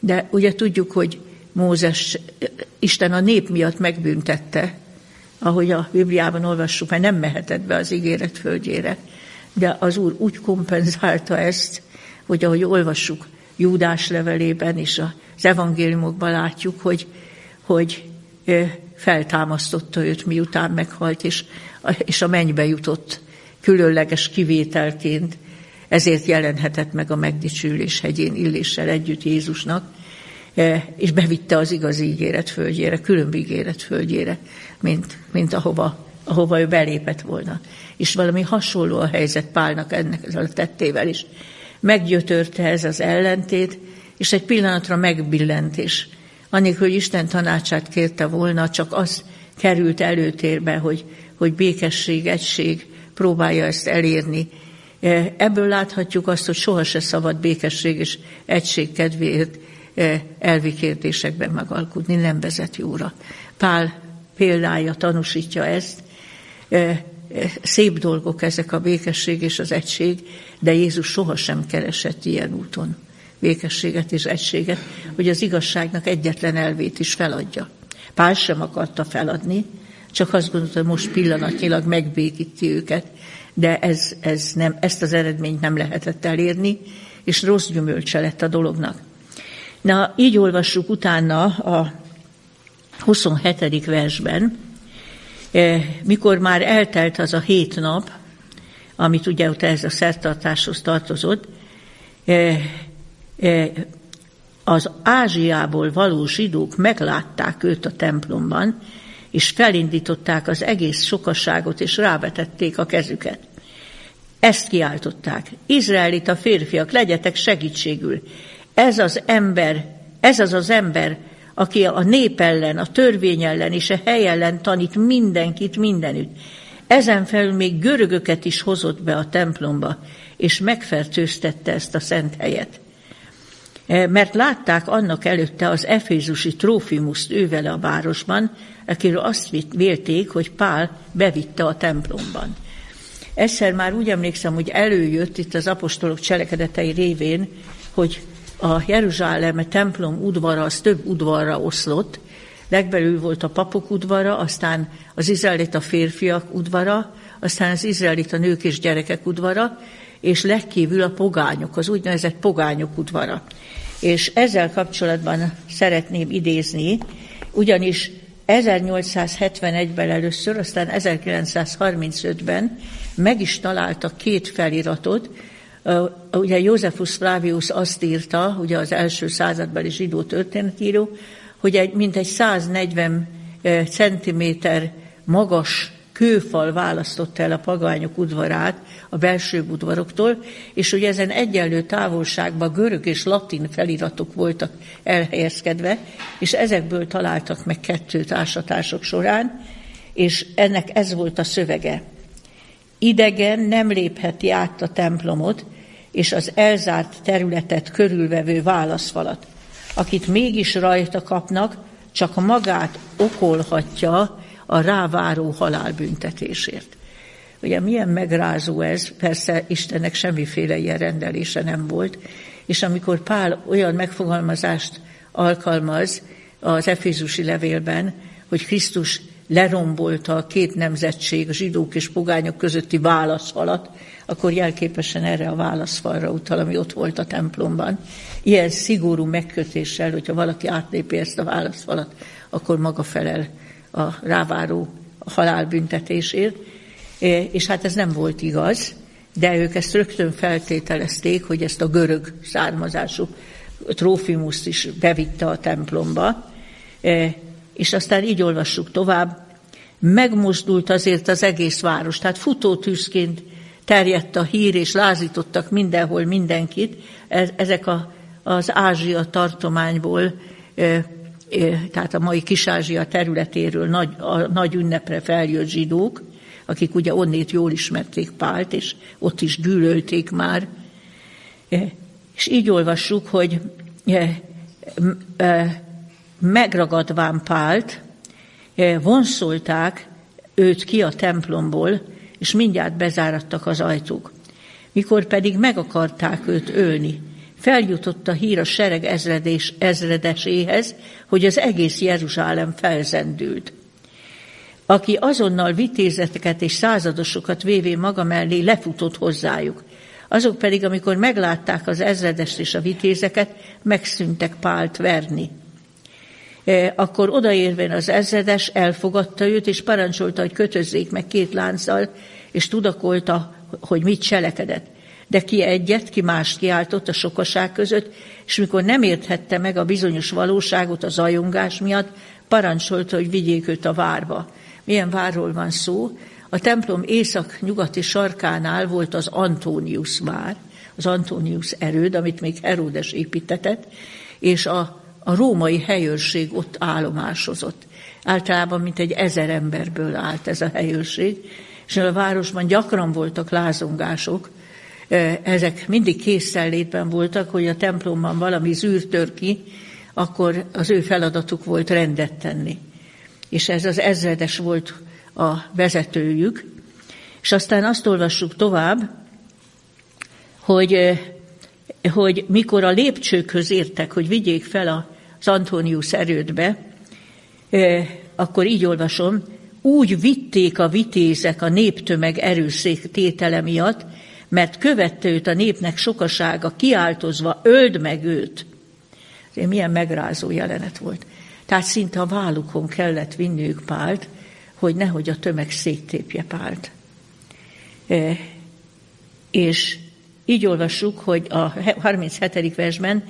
De ugye tudjuk, hogy Mózes Isten a nép miatt megbüntette, ahogy a Bibliában olvassuk, mert nem mehetett be az ígéret földjére. De az Úr úgy kompenzálta ezt, hogy ahogy olvassuk Júdás levelében és az evangéliumokban látjuk, hogy, hogy feltámasztotta őt, miután meghalt, és, és a mennybe jutott különleges kivételként, ezért jelenhetett meg a megdicsülés hegyén illéssel együtt Jézusnak, és bevitte az igazi ígéret földjére, különb ígéret földjére, mint, mint ahova, ahova ő belépett volna. És valami hasonló a helyzet Pálnak ennek a tettével is. Meggyötörte ez az ellentét, és egy pillanatra megbillent, és annélkül, hogy Isten tanácsát kérte volna, csak az került előtérbe, hogy, hogy békesség, egység próbálja ezt elérni. Ebből láthatjuk azt, hogy sohasem szabad békesség és egység kedvéért elvi kérdésekben megalkudni, nem vezet jóra. Pál példája tanúsítja ezt. Szép dolgok ezek a békesség és az egység, de Jézus sohasem keresett ilyen úton békességet és egységet, hogy az igazságnak egyetlen elvét is feladja. Pál sem akarta feladni, csak azt gondolta, hogy most pillanatnyilag megbékíti őket, de ez, ez nem, ezt az eredményt nem lehetett elérni, és rossz gyümölcse lett a dolognak. Na, így olvassuk utána a 27. versben, eh, mikor már eltelt az a hét nap, amit ugye ott ez a szertartáshoz tartozott, eh, eh, az Ázsiából való zsidók meglátták őt a templomban, és felindították az egész sokaságot, és rávetették a kezüket. Ezt kiáltották. Izraelita férfiak, legyetek segítségül. Ez az ember, ez az az ember, aki a nép ellen, a törvény ellen és a hely ellen tanít mindenkit mindenütt. Ezen felül még görögöket is hozott be a templomba, és megfertőztette ezt a szent helyet. E, mert látták annak előtte az efézusi trófimuszt ővele a városban, akiről azt vélték, hogy Pál bevitte a templomban. Egyszer már úgy emlékszem, hogy előjött itt az apostolok cselekedetei révén, hogy a Jeruzsálem templom udvara az több udvarra oszlott, legbelül volt a papok udvara, aztán az izraelita férfiak udvara, aztán az izraelita nők és gyerekek udvara, és legkívül a pogányok, az úgynevezett pogányok udvara. És ezzel kapcsolatban szeretném idézni, ugyanis 1871-ben először, aztán 1935-ben meg is találtak két feliratot, Ugye Józefus Flavius azt írta, ugye az első századbeli zsidó történetíró, hogy egy, mintegy 140 centiméter magas kőfal választotta el a pagányok udvarát a belső udvaroktól, és ugye ezen egyenlő távolságban görög és latin feliratok voltak elhelyezkedve, és ezekből találtak meg kettőt ásatások során, és ennek ez volt a szövege. Idegen nem lépheti át a templomot, és az elzárt területet körülvevő válaszfalat. Akit mégis rajta kapnak, csak magát okolhatja a ráváró halálbüntetésért. Ugye milyen megrázó ez, persze Istennek semmiféle ilyen rendelése nem volt, és amikor Pál olyan megfogalmazást alkalmaz az Efézusi levélben, hogy Krisztus lerombolta a két nemzetség, a zsidók és pogányok közötti válaszfalat, akkor jelképesen erre a válaszfalra utal, ami ott volt a templomban. Ilyen szigorú megkötéssel, hogyha valaki átlépi ezt a válaszfalat, akkor maga felel a ráváró halálbüntetésért. E, és hát ez nem volt igaz, de ők ezt rögtön feltételezték, hogy ezt a görög származású Trófimuszt is bevitte a templomba, e, és aztán így olvassuk tovább, megmozdult azért az egész város, tehát futótűzként terjedt a hír, és lázítottak mindenhol mindenkit. Ezek a, az Ázsia tartományból, tehát a mai Kis-Ázsia területéről nagy, a nagy ünnepre feljött zsidók, akik ugye onnét jól ismerték Pált, és ott is gyűlölték már. És így olvassuk, hogy megragadván Pált, vonszolták őt ki a templomból, és mindjárt bezáradtak az ajtók. Mikor pedig meg akarták őt ölni, feljutott a hír a sereg ezredés, ezredeséhez, hogy az egész Jeruzsálem felzendült. Aki azonnal vitézeteket és századosokat vévé maga mellé lefutott hozzájuk. Azok pedig, amikor meglátták az ezredest és a vitézeket, megszűntek Pált verni. E, akkor odaérvén az ezredes elfogadta őt, és parancsolta, hogy kötözzék meg két lánccal, és tudakolta, hogy mit cselekedett. De ki egyet, ki mást kiáltott a sokaság között, és mikor nem érthette meg a bizonyos valóságot a zajongás miatt, parancsolta, hogy vigyék őt a várba. Milyen várról van szó? A templom észak-nyugati sarkánál volt az Antónius vár, az Antónius erőd, amit még Heródes építetett, és a a római helyőrség ott állomásozott. Általában mint egy ezer emberből állt ez a helyőrség, és a városban gyakran voltak lázongások, ezek mindig készenlétben voltak, hogy a templomban valami zűr tör ki, akkor az ő feladatuk volt rendet tenni. És ez az ezredes volt a vezetőjük. És aztán azt olvassuk tovább, hogy hogy mikor a lépcsőkhöz értek, hogy vigyék fel az Antonius erődbe, akkor így olvasom, úgy vitték a vitézek a néptömeg erőszék tétele miatt, mert követte őt a népnek sokasága, kiáltozva, öld meg őt. Ez milyen megrázó jelenet volt. Tehát szinte a vállukon kellett vinniük Pált, hogy nehogy a tömeg széttépje Pált. E, és így olvassuk, hogy a 37. versben,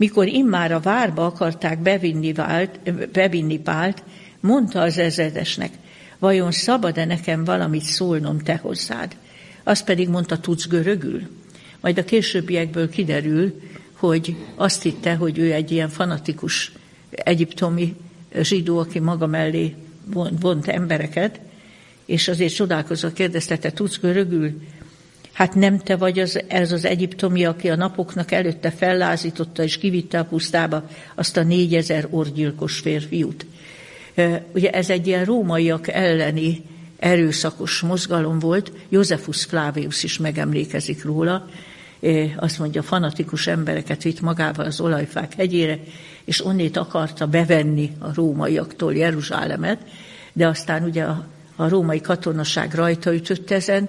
mikor immár a várba akarták bevinni, vált, bevinni Pált, mondta az ezredesnek, vajon szabad-e nekem valamit szólnom te hozzád? Azt pedig mondta, tudsz görögül? Majd a későbbiekből kiderül, hogy azt hitte, hogy ő egy ilyen fanatikus egyiptomi zsidó, aki maga mellé vont embereket, és azért csodálkozva kérdezte, te tudsz görögül? Hát nem te vagy az, ez az egyiptomi, aki a napoknak előtte fellázította és kivitte a pusztába azt a négyezer orgyilkos férfiút. Ugye ez egy ilyen rómaiak elleni erőszakos mozgalom volt, Józefus Flavius is megemlékezik róla, azt mondja, fanatikus embereket vitt magával az olajfák hegyére, és onnét akarta bevenni a rómaiaktól Jeruzsálemet, de aztán ugye a, a római katonaság rajta ütött ezen,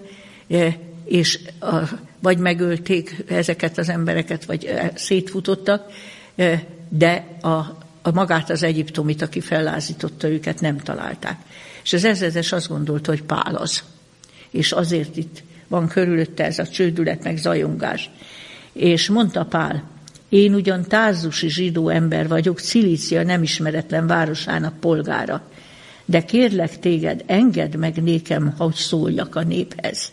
és a, vagy megölték ezeket az embereket, vagy szétfutottak, de a, a magát az egyiptomit, aki fellázította őket, nem találták. És az ezredes azt gondolta, hogy Pál az. És azért itt van körülötte ez a csődület, meg zajongás. És mondta Pál, én ugyan tárzusi zsidó ember vagyok, Cilícia nem ismeretlen városának polgára, de kérlek téged, engedd meg nékem, hogy szóljak a néphez.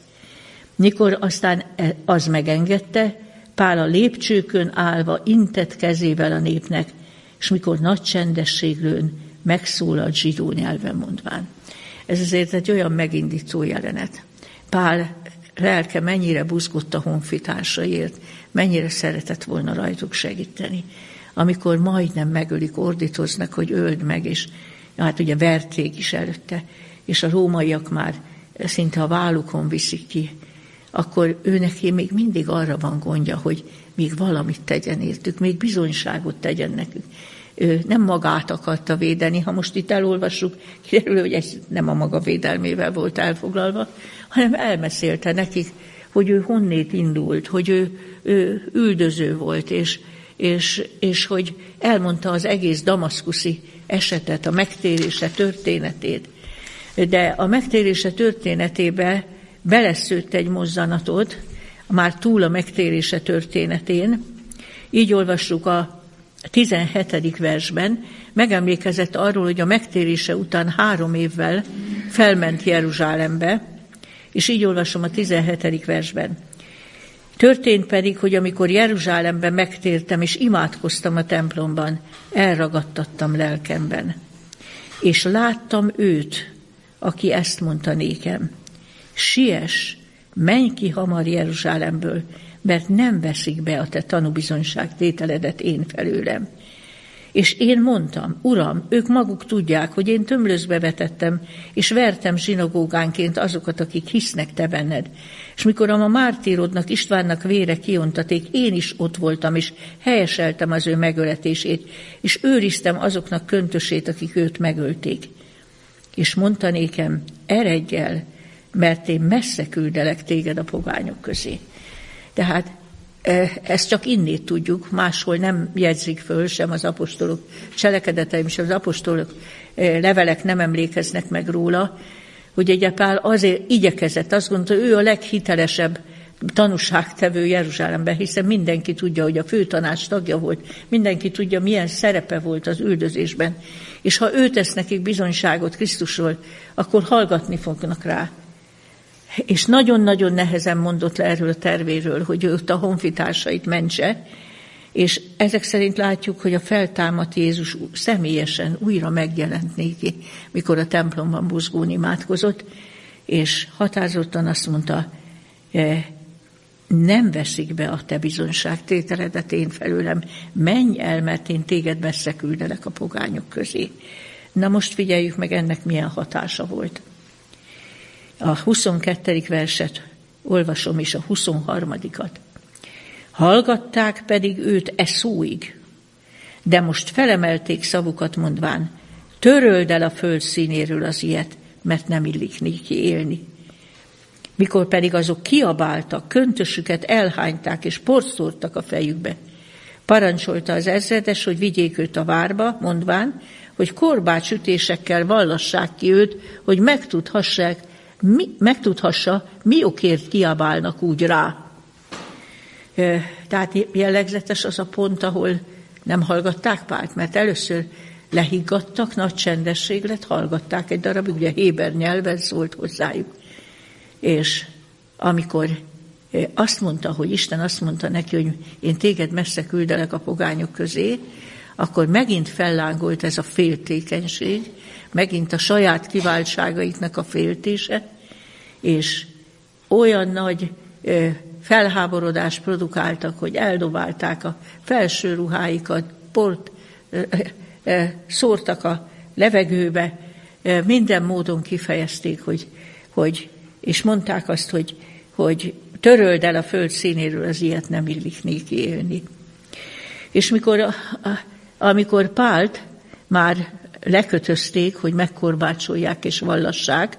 Mikor aztán e, az megengedte, Pál a lépcsőkön állva intett kezével a népnek, és mikor nagy csendességlőn megszólalt zsidó nyelven mondván. Ez azért egy olyan megindító jelenet. Pál lelke mennyire buzgott a honfitársaiért, mennyire szeretett volna rajtuk segíteni. Amikor majdnem megölik, ordítoznak, hogy öld meg, és hát ugye verték is előtte, és a rómaiak már szinte a vállukon viszik ki, akkor ő neki még mindig arra van gondja, hogy még valamit tegyen értük, még bizonyságot tegyen nekünk ő nem magát akarta védeni. Ha most itt elolvassuk, kiderül, hogy ez nem a maga védelmével volt elfoglalva, hanem elmesélte nekik, hogy ő honnét indult, hogy ő, ő üldöző volt, és, és, és hogy elmondta az egész damaszkuszi esetet, a megtérése történetét. De a megtérése történetébe beleszőtt egy mozzanatot, már túl a megtérése történetén. Így olvassuk a 17. versben megemlékezett arról, hogy a megtérése után három évvel felment Jeruzsálembe, és így olvasom a 17. versben. Történt pedig, hogy amikor Jeruzsálemben megtértem és imádkoztam a templomban, elragadtattam lelkemben. És láttam őt, aki ezt mondta nékem. Siess, menj ki hamar Jeruzsálemből, mert nem veszik be a te tanúbizonyság tételedet én felőlem. És én mondtam, Uram, ők maguk tudják, hogy én tömlözbe vetettem, és vertem zsinagógánként azokat, akik hisznek te benned. És mikor a mártírodnak, Istvánnak vére kiontaték, én is ott voltam, és helyeseltem az ő megöletését, és őriztem azoknak köntösét, akik őt megölték. És mondta nékem, eredj el, mert én messze küldelek téged a pogányok közé. Tehát e, ezt csak innét tudjuk, máshol nem jegyzik föl sem az apostolok cselekedeteim, sem az apostolok e, levelek nem emlékeznek meg róla, hogy egy azért igyekezett, azt gondolta, ő a leghitelesebb tanúságtevő Jeruzsálemben, hiszen mindenki tudja, hogy a főtanács tagja volt, mindenki tudja, milyen szerepe volt az üldözésben, és ha ő tesz nekik bizonyságot Krisztusról, akkor hallgatni fognak rá, és nagyon-nagyon nehezen mondott le erről a tervéről, hogy ő ott a honfitársait mentse, és ezek szerint látjuk, hogy a feltámadt Jézus személyesen újra megjelent néki, mikor a templomban buzgón imádkozott, és határozottan azt mondta, e, nem veszik be a te bizonságtételedet én felőlem, menj el, mert én téged messze küldelek a pogányok közé. Na most figyeljük meg, ennek milyen hatása volt a 22. verset olvasom, és a 23-at. Hallgatták pedig őt e szóig, de most felemelték szavukat mondván, töröld el a föld színéről az ilyet, mert nem illik néki élni. Mikor pedig azok kiabáltak, köntösüket elhányták és porszórtak a fejükbe, parancsolta az ezredes, hogy vigyék őt a várba, mondván, hogy korbácsütésekkel vallassák ki őt, hogy megtudhassák, mi, megtudhassa, mi okért kiabálnak úgy rá. Tehát jellegzetes az a pont, ahol nem hallgatták Pált, mert először lehiggadtak, nagy csendesség lett, hallgatták egy darabig, ugye Héber nyelven szólt hozzájuk. És amikor azt mondta, hogy Isten azt mondta neki, hogy én téged messze küldelek a pogányok közé, akkor megint fellángolt ez a féltékenység, megint a saját kiváltságaiknak a féltése, és olyan nagy felháborodást produkáltak, hogy eldobálták a felső ruháikat, port szórtak a levegőbe, minden módon kifejezték, hogy, hogy és mondták azt, hogy, hogy töröld el a föld színéről, az ilyet nem illik néki élni. És mikor, a, a, amikor Pált már lekötözték, hogy megkorbácsolják és vallassák,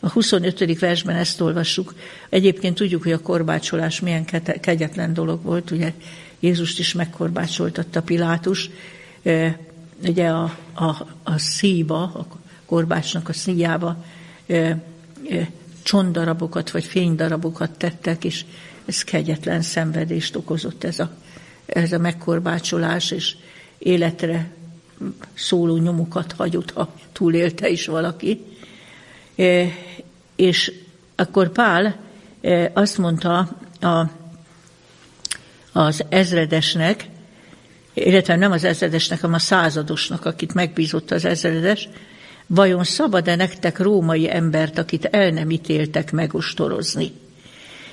a 25. versben ezt olvassuk. Egyébként tudjuk, hogy a korbácsolás milyen kegyetlen dolog volt, ugye Jézust is megkorbácsoltatta Pilátus, ugye a, a, a szíba, a korbácsnak a szíjába csonddarabokat vagy fénydarabokat tettek, és ez kegyetlen szenvedést okozott ez a, ez a megkorbácsolás, és életre szóló nyomokat hagyott, ha túlélte is valaki. E, és akkor Pál e, azt mondta a, az ezredesnek, illetve nem az ezredesnek, hanem a századosnak, akit megbízott az ezredes, vajon szabad-e nektek római embert, akit el nem ítéltek megostorozni?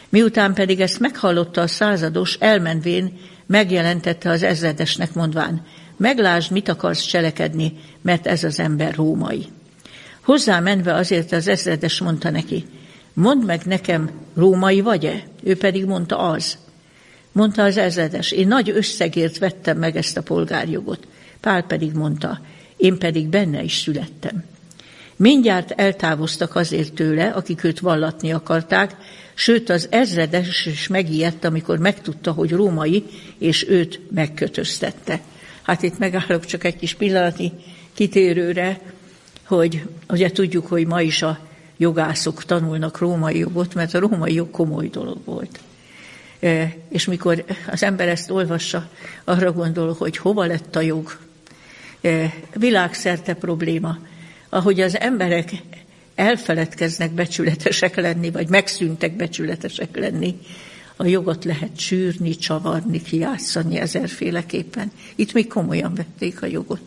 Miután pedig ezt meghallotta a százados, elmenvén megjelentette az ezredesnek mondván, meglásd, mit akarsz cselekedni, mert ez az ember római. Hozzá menve azért az ezredes mondta neki, mondd meg nekem, római vagy-e? Ő pedig mondta az. Mondta az ezredes, én nagy összegért vettem meg ezt a polgárjogot. Pál pedig mondta, én pedig benne is születtem. Mindjárt eltávoztak azért tőle, akik őt vallatni akarták, sőt az ezredes is megijedt, amikor megtudta, hogy római, és őt megkötöztette. Hát itt megállok csak egy kis pillanati kitérőre, hogy ugye tudjuk, hogy ma is a jogászok tanulnak római jogot, mert a római jog komoly dolog volt. E, és mikor az ember ezt olvassa, arra gondol, hogy hova lett a jog. E, világszerte probléma. Ahogy az emberek elfeledkeznek becsületesek lenni, vagy megszűntek becsületesek lenni, a jogot lehet sűrni, csavarni, kijátszani ezerféleképpen. Itt még komolyan vették a jogot.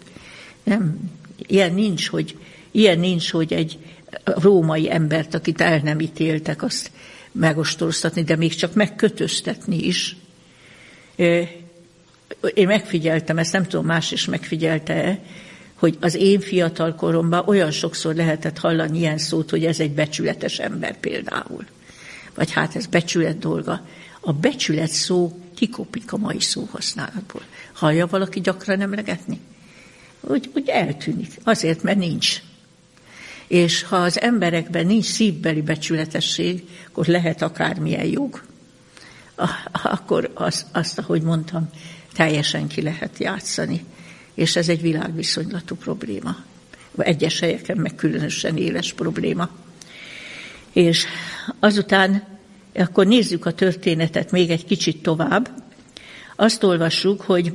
Nem, ilyen nincs, hogy, ilyen nincs, hogy egy római embert, akit el nem ítéltek, azt megostoroztatni, de még csak megkötöztetni is. Én megfigyeltem, ezt nem tudom, más is megfigyelte-e, hogy az én fiatal koromban olyan sokszor lehetett hallani ilyen szót, hogy ez egy becsületes ember például. Vagy hát ez becsület dolga. A becsület szó kikopik a mai szóhasználatból. Hallja valaki gyakran emlegetni? Úgy, úgy eltűnik. Azért, mert nincs. És ha az emberekben nincs szívbeli becsületesség, akkor lehet akármilyen jog. Akkor az, azt, ahogy mondtam, teljesen ki lehet játszani. És ez egy világviszonylatú probléma. Egyes helyeken meg különösen éles probléma. És azután akkor nézzük a történetet még egy kicsit tovább. Azt olvassuk, hogy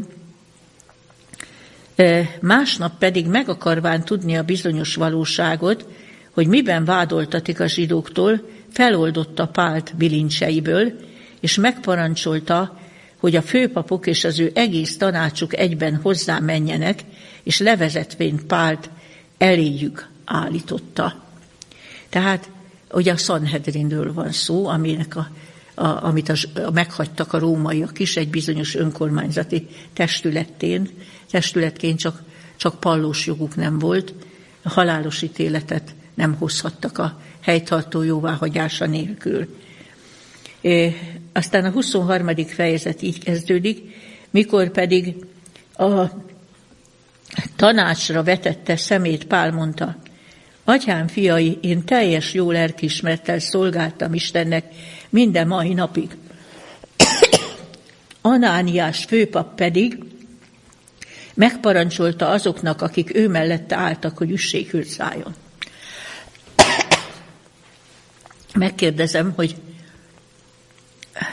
e, másnap pedig meg akarván tudni a bizonyos valóságot, hogy miben vádoltatik a zsidóktól, feloldotta Pált bilincseiből, és megparancsolta, hogy a főpapok és az ő egész tanácsuk egyben hozzá menjenek, és levezetvén Pált eléjük állította. Tehát Ugye a Sanhedrinről van szó, aminek a, a, amit a, a, meghagytak a rómaiak is egy bizonyos önkormányzati testületén, testületként csak, csak pallós joguk nem volt, a halálos ítéletet nem hozhattak a helytartó jóváhagyása nélkül. Aztán a 23. fejezet így kezdődik, mikor pedig a tanácsra vetette szemét Pál mondta, Atyám fiai, én teljes jó lelkismertel szolgáltam Istennek minden mai napig. Anániás főpap pedig megparancsolta azoknak, akik ő mellette álltak, hogy üsséghűt szálljon. Megkérdezem, hogy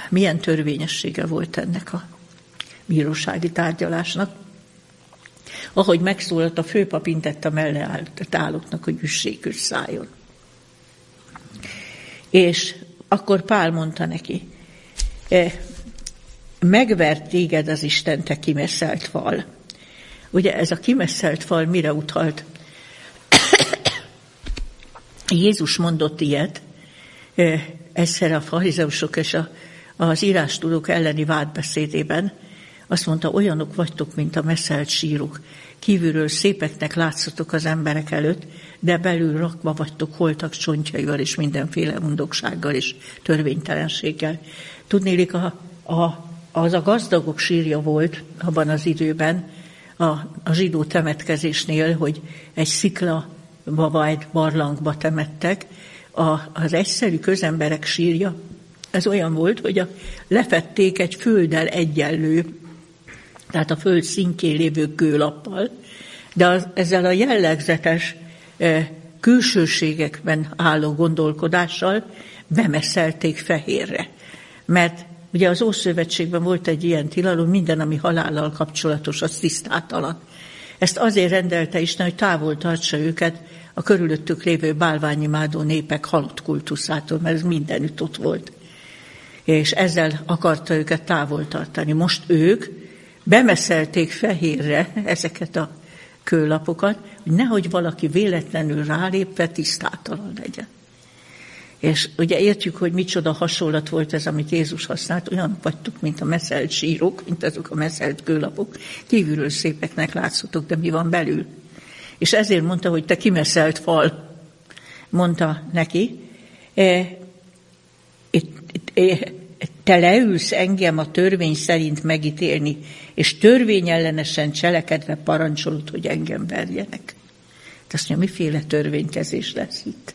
milyen törvényessége volt ennek a bírósági tárgyalásnak. Ahogy megszólalt a főpap, intett a mellé állt állóknak, hogy üssék szálljon. És akkor Pál mondta neki, e, megvert téged az Isten, te kimeszelt fal. Ugye ez a kimeszelt fal mire utalt? Jézus mondott ilyet, e, egyszer a farizeusok és a, az írástudók elleni vádbeszédében, azt mondta, olyanok vagytok, mint a messzelt sírok. Kívülről szépeknek látszatok az emberek előtt, de belül rakva vagytok holtak csontjaival és mindenféle undoksággal és törvénytelenséggel. Tudnélik, a, a, az a gazdagok sírja volt abban az időben, a, a zsidó temetkezésnél, hogy egy szikla vagy barlangba temettek, a, az egyszerű közemberek sírja, ez olyan volt, hogy a, lefették egy földdel egyenlő tehát a föld szintjén lévő kőlappal, de az, ezzel a jellegzetes e, külsőségekben álló gondolkodással bemeszelték fehérre. Mert ugye az Ószövetségben volt egy ilyen tilalom, minden, ami halállal kapcsolatos, az tisztátalan. Ezt azért rendelte Isten, hogy távol tartsa őket a körülöttük lévő bálványimádó népek halott kultuszától, mert ez mindenütt ott volt. És ezzel akarta őket távol tartani. Most ők bemeszelték fehérre ezeket a kőlapokat, hogy nehogy valaki véletlenül rálépve tisztátalan legyen. És ugye értjük, hogy micsoda hasonlat volt ez, amit Jézus használt, olyan vagytok, mint a messzelt sírok, mint azok a messzelt kőlapok. Kívülről szépeknek látszotok, de mi van belül? És ezért mondta, hogy te kimeszelt fal, mondta neki. E, itt, e, te leülsz engem a törvény szerint megítélni, és törvényellenesen cselekedve parancsolod, hogy engem verjenek. De azt mondja, miféle törvénykezés lesz itt?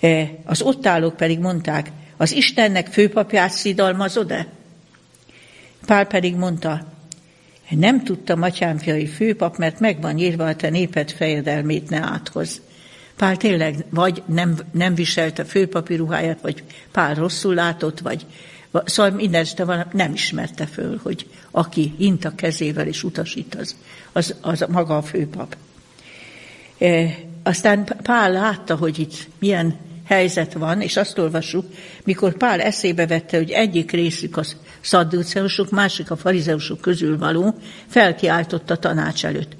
E, az ott állók pedig mondták, az Istennek főpapját szidalmazod-e? Pál pedig mondta, nem tudtam, atyám fiai főpap, mert megvan írva a te néped fejedelmét ne áthoz. Pál tényleg vagy nem, nem viselte főpapi ruháját, vagy Pál rosszul látott, vagy szóval minden este nem ismerte föl, hogy aki int a kezével és utasít, az, az, az maga a főpap. E, aztán Pál látta, hogy itt milyen helyzet van, és azt olvassuk, mikor Pál eszébe vette, hogy egyik részük a szadduceusok, másik a farizeusok közül való, felkiáltott a tanács előtt.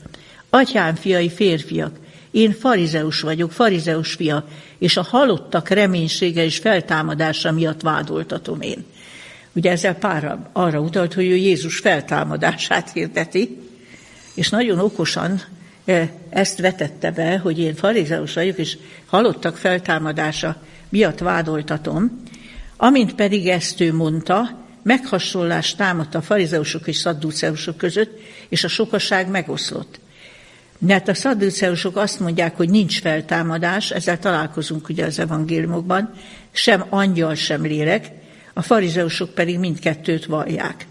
Atyám, fiai, férfiak, én farizeus vagyok, farizeus fia, és a halottak reménysége és feltámadása miatt vádoltatom én. Ugye ezzel pár arra utalt, hogy ő Jézus feltámadását hirdeti, és nagyon okosan e, ezt vetette be, hogy én farizeus vagyok, és halottak feltámadása miatt vádoltatom, amint pedig ezt ő mondta, meghasonlást támadt a farizeusok és szadduceusok között, és a sokaság megoszlott. Mert a szadduceusok azt mondják, hogy nincs feltámadás, ezzel találkozunk ugye az evangéliumokban, sem angyal, sem lélek, a farizeusok pedig mindkettőt vallják.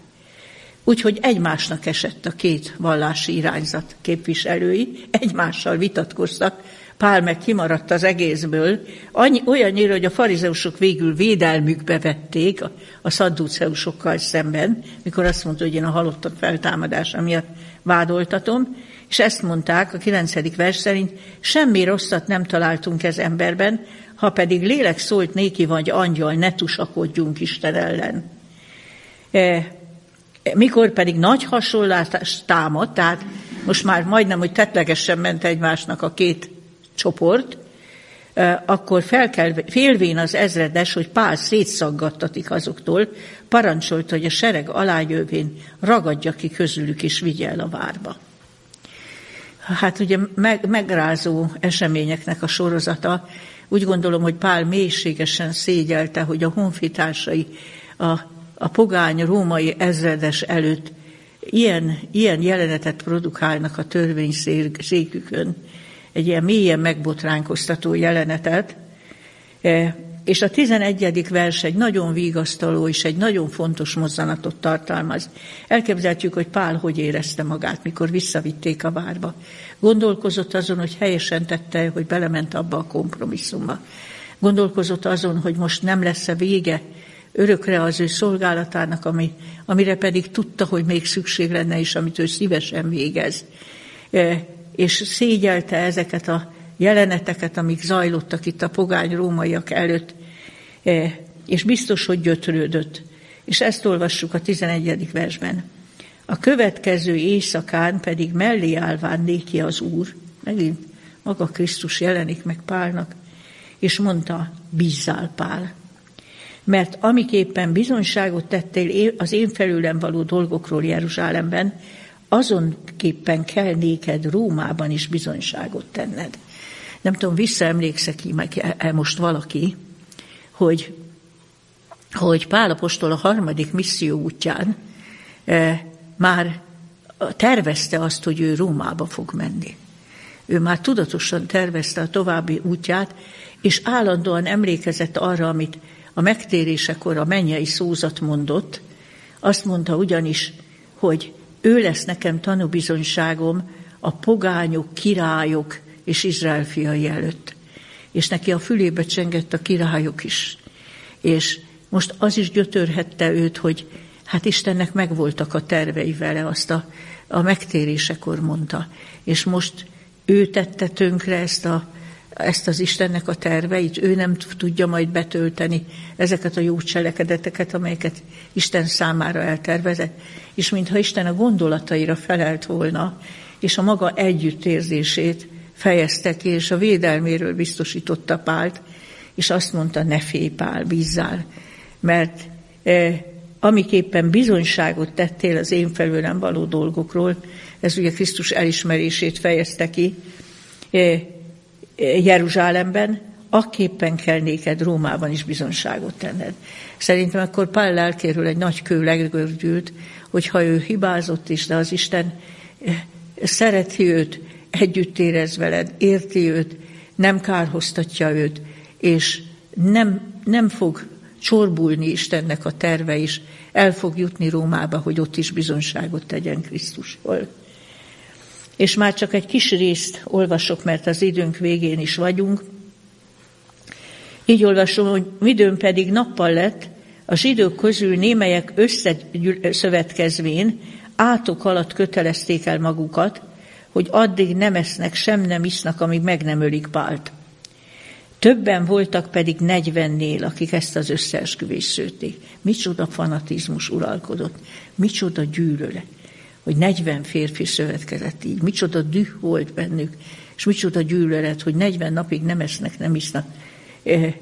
Úgyhogy egymásnak esett a két vallási irányzat képviselői, egymással vitatkoztak, Pál meg kimaradt az egészből, annyi, olyannyira, hogy a farizeusok végül védelmükbe vették a, a szadduceusokkal szemben, mikor azt mondta, hogy én a halottak feltámadása miatt vádoltatom, és ezt mondták a kilencedik vers szerint, semmi rosszat nem találtunk ez emberben, ha pedig lélek szólt néki vagy angyal, ne tusakodjunk Isten ellen. E, mikor pedig nagy hasonlás támad, tehát most már majdnem, hogy tetlegesen ment egymásnak a két csoport, e, akkor fel kell, félvén az ezredes, hogy Pál szétszaggattatik azoktól, parancsolta, hogy a sereg alájövén ragadja ki közülük és vigye el a várba. Hát ugye meg, megrázó eseményeknek a sorozata, úgy gondolom, hogy Pál mélységesen szégyelte, hogy a honfitársai a, a pogány római ezredes előtt ilyen, ilyen jelenetet produkálnak a törvényszékükön, egy ilyen mélyen megbotránkoztató jelenetet, e, és a 11. vers egy nagyon vigasztaló és egy nagyon fontos mozzanatot tartalmaz. Elképzelhetjük, hogy Pál hogy érezte magát, mikor visszavitték a várba. Gondolkozott azon, hogy helyesen tette, hogy belement abba a kompromisszumba. Gondolkozott azon, hogy most nem lesz-e vége örökre az ő szolgálatának, ami, amire pedig tudta, hogy még szükség lenne, és amit ő szívesen végez. E, és szégyelte ezeket a jeleneteket, amik zajlottak itt a pogány rómaiak előtt, e, és biztos, hogy gyötrődött. És ezt olvassuk a 11. versben. A következő éjszakán pedig mellé állván néki az Úr, megint maga Krisztus jelenik meg Pálnak, és mondta, bízzál Pál. Mert amiképpen bizonyságot tettél az én felülem való dolgokról Jeruzsálemben, azonképpen kell néked Rómában is bizonyságot tenned. Nem tudom, visszaemlékszek meg el most valaki, hogy, hogy Pál Apostol a harmadik misszió útján e, már tervezte azt, hogy ő Rómába fog menni. Ő már tudatosan tervezte a további útját, és állandóan emlékezett arra, amit a megtérésekor a mennyei szózat mondott. Azt mondta ugyanis, hogy ő lesz nekem tanúbizonyságom a pogányok, királyok és Izrael fiai előtt. És neki a fülébe csengett a királyok is. És most az is gyötörhette őt, hogy hát Istennek megvoltak a tervei vele, azt a, a megtérésekor mondta. És most ő tette tönkre ezt, a, ezt az Istennek a terveit, ő nem tudja majd betölteni ezeket a jó cselekedeteket, amelyeket Isten számára eltervezett. És mintha Isten a gondolataira felelt volna, és a maga együttérzését fejezte ki, és a védelméről biztosította Pált, és azt mondta, ne félj Pál, bízzál, mert eh, amiképpen bizonyságot tettél az én felőlem való dolgokról, ez ugye Krisztus elismerését fejezte ki eh, eh, Jeruzsálemben, akképpen kell néked Rómában is bizonyságot tenned. Szerintem akkor Pál lelkéről egy nagy kő legördült, hogyha ő hibázott is, de az Isten eh, szereti őt, együtt érez veled, érti őt, nem kárhoztatja őt, és nem, nem fog csorbulni Istennek a terve is, el fog jutni Rómába, hogy ott is bizonságot tegyen Krisztusról. És már csak egy kis részt olvasok, mert az időnk végén is vagyunk. Így olvasom, hogy midőn pedig nappal lett, a zsidók közül némelyek összeszövetkezvén átok alatt kötelezték el magukat, hogy addig nem esznek, sem nem isznak, amíg meg nem ölik Pált. Többen voltak pedig negyvennél, akik ezt az összeesküvést szőtték. Micsoda fanatizmus uralkodott, micsoda gyűlölet, hogy negyven férfi szövetkezett így, micsoda düh volt bennük, és micsoda gyűlölet, hogy negyven napig nem esznek, nem isznak, eh,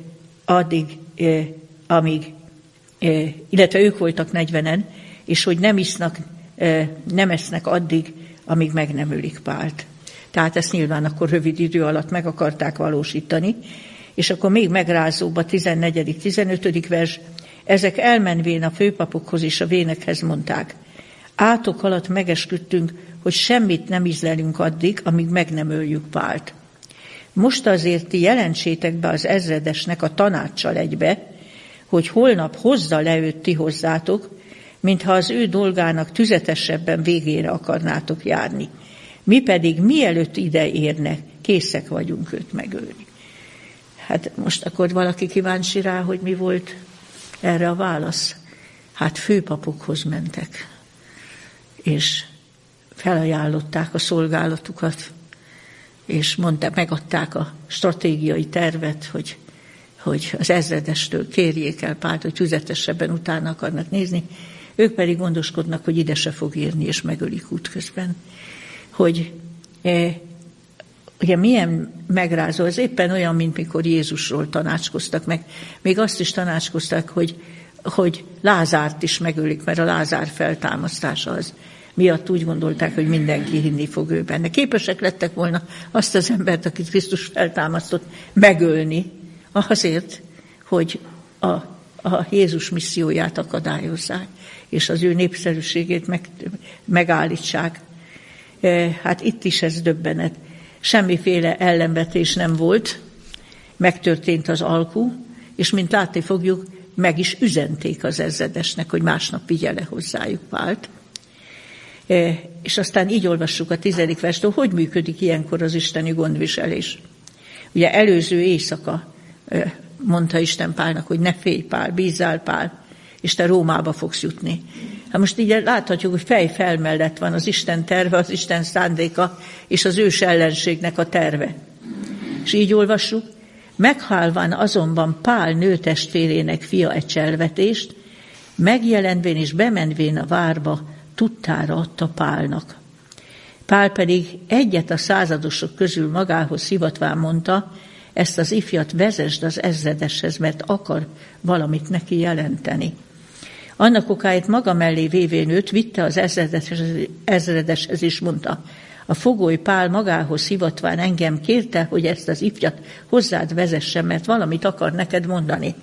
addig, eh, amíg, eh, illetve ők voltak negyvenen, és hogy nem isznak, nem esznek addig, amíg meg nem ölik Pált. Tehát ezt nyilván akkor rövid idő alatt meg akarták valósítani. És akkor még megrázóbb a 14. 15. vers, ezek elmenvén a főpapokhoz és a vénekhez mondták, átok alatt megesküdtünk, hogy semmit nem ízlelünk addig, amíg meg nem öljük Pált. Most azért ti jelentsétek be az ezredesnek a tanácssal egybe, hogy holnap hozza le őt ti hozzátok, mintha az ő dolgának tüzetesebben végére akarnátok járni. Mi pedig mielőtt ide érnek, készek vagyunk őt megölni. Hát most akkor valaki kíváncsi rá, hogy mi volt erre a válasz. Hát főpapokhoz mentek, és felajánlották a szolgálatukat, és mondták, megadták a stratégiai tervet, hogy, hogy az ezredestől kérjék el párt, hogy tüzetesebben utána akarnak nézni, ők pedig gondoskodnak, hogy ide se fog érni, és megölik útközben. Hogy e, ugye milyen megrázó, ez éppen olyan, mint mikor Jézusról tanácskoztak meg. Még azt is tanácskoztak, hogy, hogy Lázárt is megölik, mert a Lázár feltámasztása az miatt úgy gondolták, hogy mindenki hinni fog ő benne. Képesek lettek volna azt az embert, akit Krisztus feltámasztott, megölni, azért, hogy a a Jézus misszióját akadályozzák, és az ő népszerűségét meg, megállítsák. Hát itt is ez döbbenet. Semmiféle ellenvetés nem volt, megtörtént az alkú, és mint látni fogjuk, meg is üzenték az ezredesnek, hogy másnap vigye le hozzájuk Pált. E, és aztán így olvassuk a tizedik verstől, hogy működik ilyenkor az isteni gondviselés. Ugye előző éjszaka e, mondta Isten Pálnak, hogy ne félj Pál, bízzál Pál, és te Rómába fogsz jutni. Hát most így láthatjuk, hogy fej fel mellett van az Isten terve, az Isten szándéka, és az ős ellenségnek a terve. És így olvassuk, Meghálván azonban Pál nőtestvérének fia egy cselvetést, megjelenvén és bemenvén a várba, tudtára adta Pálnak. Pál pedig egyet a századosok közül magához hivatván mondta, ezt az ifjat vezesd az ezredeshez, mert akar valamit neki jelenteni. Annak okáért maga mellé vévén őt vitte az ezredeshez, ezredeshez is mondta, a fogoly Pál magához hivatván engem kérte, hogy ezt az ifjat hozzád vezessem, mert valamit akar neked mondani.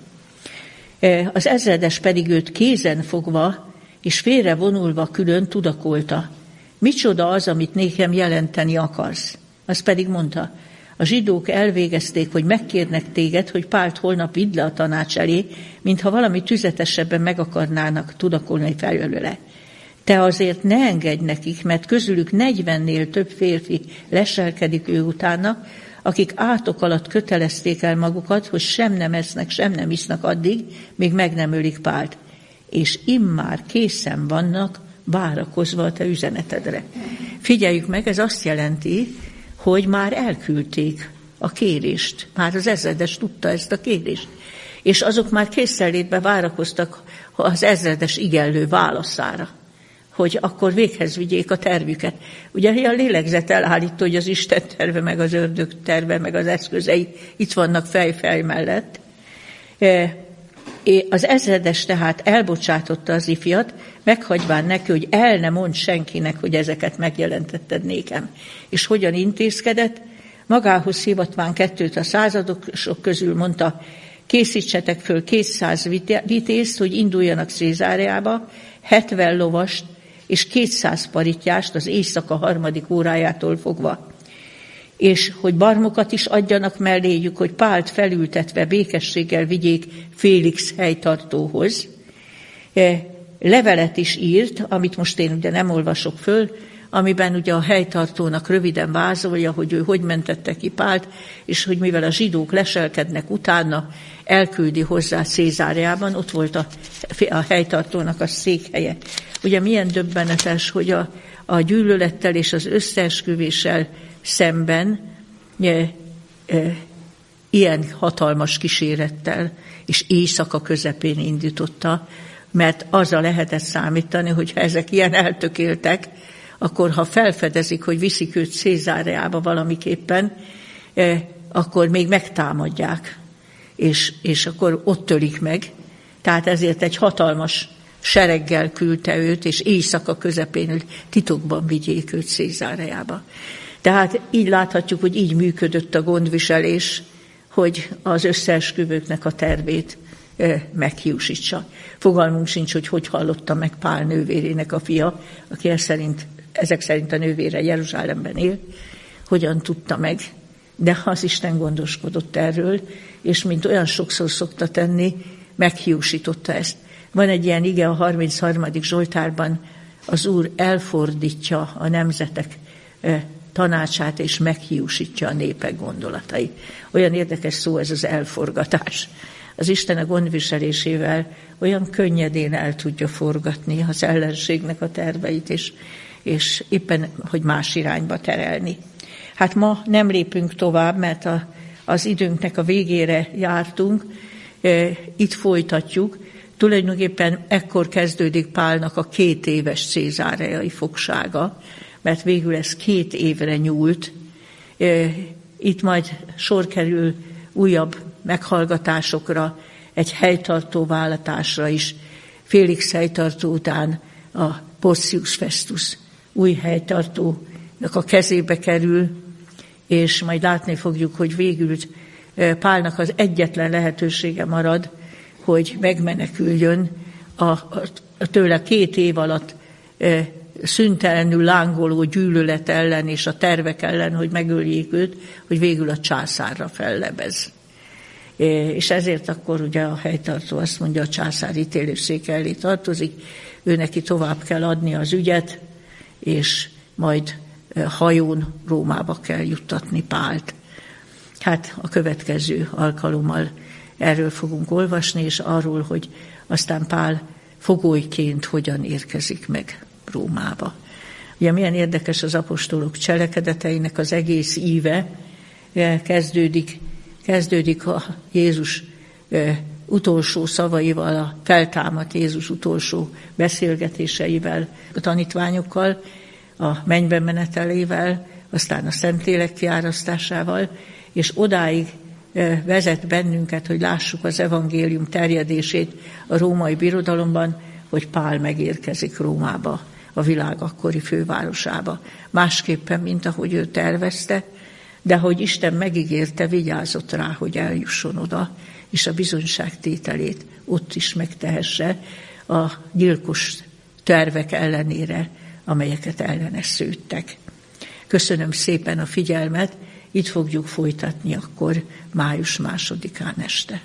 E, az ezredes pedig őt kézen fogva és félre vonulva külön tudakolta. Micsoda az, amit nékem jelenteni akarsz? Az pedig mondta, a zsidók elvégezték, hogy megkérnek téged, hogy Pált holnap vidd le a tanács elé, mintha valami tüzetesebben meg akarnának tudakolni felőle. Te azért ne engedj nekik, mert közülük negyvennél több férfi leselkedik ő utána, akik átok alatt kötelezték el magukat, hogy sem nem esznek, sem nem isznak addig, míg meg nem ölik Pált. És immár készen vannak, várakozva a te üzenetedre. Figyeljük meg, ez azt jelenti, hogy már elküldték a kérést. Már az ezredes tudta ezt a kérést. És azok már készenlétbe várakoztak az ezredes igellő válaszára hogy akkor véghez vigyék a tervüket. Ugye a lélegzet elállító, hogy az Isten terve, meg az ördög terve, meg az eszközei itt vannak fej-fej mellett. E, az ezredes tehát elbocsátotta az ifjat, meghagyván neki, hogy el ne mond senkinek, hogy ezeket megjelentetted nékem. És hogyan intézkedett? Magához hivatván kettőt a századosok közül mondta, készítsetek föl 200 vitézt, hogy induljanak Szézáriába, 70 lovast, és 200 paritjást az éjszaka harmadik órájától fogva. És hogy barmokat is adjanak melléjük, hogy Pált felültetve békességgel vigyék Félix helytartóhoz. Levelet is írt, amit most én ugye nem olvasok föl, amiben ugye a helytartónak röviden vázolja, hogy ő hogy mentette ki Pált, és hogy mivel a zsidók leselkednek utána, elküldi hozzá Cézáriában, ott volt a, a helytartónak a székhelye. Ugye milyen döbbenetes, hogy a, a gyűlölettel és az összeesküvéssel szemben e, e, ilyen hatalmas kísérettel és éjszaka közepén indította, mert azra lehetett számítani, hogy ha ezek ilyen eltökéltek, akkor ha felfedezik, hogy viszik őt Cézáreába valamiképpen, e, akkor még megtámadják, és, és akkor ott tölik meg. Tehát ezért egy hatalmas sereggel küldte őt, és éjszaka közepén titokban vigyék őt Szézáreába. Tehát így láthatjuk, hogy így működött a gondviselés, hogy az összeesküvőknek a tervét meghiúsítsa. Fogalmunk sincs, hogy hogy hallotta meg Pál nővérének a fia, aki ez szerint, ezek szerint a nővére Jeruzsálemben él, hogyan tudta meg, de az Isten gondoskodott erről, és mint olyan sokszor szokta tenni, meghiúsította ezt. Van egy ilyen ige a 33. Zsoltárban, az Úr elfordítja a nemzetek tanácsát, és meghiúsítja a népek gondolatai. Olyan érdekes szó ez az elforgatás. Az Isten a gondviselésével olyan könnyedén el tudja forgatni az ellenségnek a terveit, és, és éppen, hogy más irányba terelni. Hát ma nem lépünk tovább, mert a, az időnknek a végére jártunk, itt folytatjuk, Tulajdonképpen ekkor kezdődik Pálnak a két éves cézáreai fogsága, mert végül ez két évre nyúlt. Itt majd sor kerül újabb meghallgatásokra, egy helytartó vállalatásra is. Félix helytartó után a Porcius Festus új helytartónak a kezébe kerül, és majd látni fogjuk, hogy végül Pálnak az egyetlen lehetősége marad, hogy megmeneküljön a, a, tőle két év alatt szüntelenül lángoló gyűlölet ellen és a tervek ellen, hogy megöljék őt, hogy végül a császárra fellebez. És ezért akkor ugye a helytartó azt mondja, a császár ítélőszék elé tartozik, ő neki tovább kell adni az ügyet, és majd hajón Rómába kell juttatni Pált. Hát a következő alkalommal erről fogunk olvasni, és arról, hogy aztán Pál fogolyként hogyan érkezik meg Rómába. Ugye milyen érdekes az apostolok cselekedeteinek az egész íve, kezdődik, kezdődik a Jézus utolsó szavaival, a feltámadt Jézus utolsó beszélgetéseivel, a tanítványokkal, a mennybe menetelével, aztán a Szentlélek kiárasztásával, és odáig vezet bennünket, hogy lássuk az evangélium terjedését a római birodalomban, hogy Pál megérkezik Rómába, a világ akkori fővárosába. Másképpen, mint ahogy ő tervezte, de hogy Isten megígérte, vigyázott rá, hogy eljusson oda, és a bizonyságtételét ott is megtehesse a gyilkos tervek ellenére, amelyeket ellene szőttek. Köszönöm szépen a figyelmet, itt fogjuk folytatni akkor május másodikán este.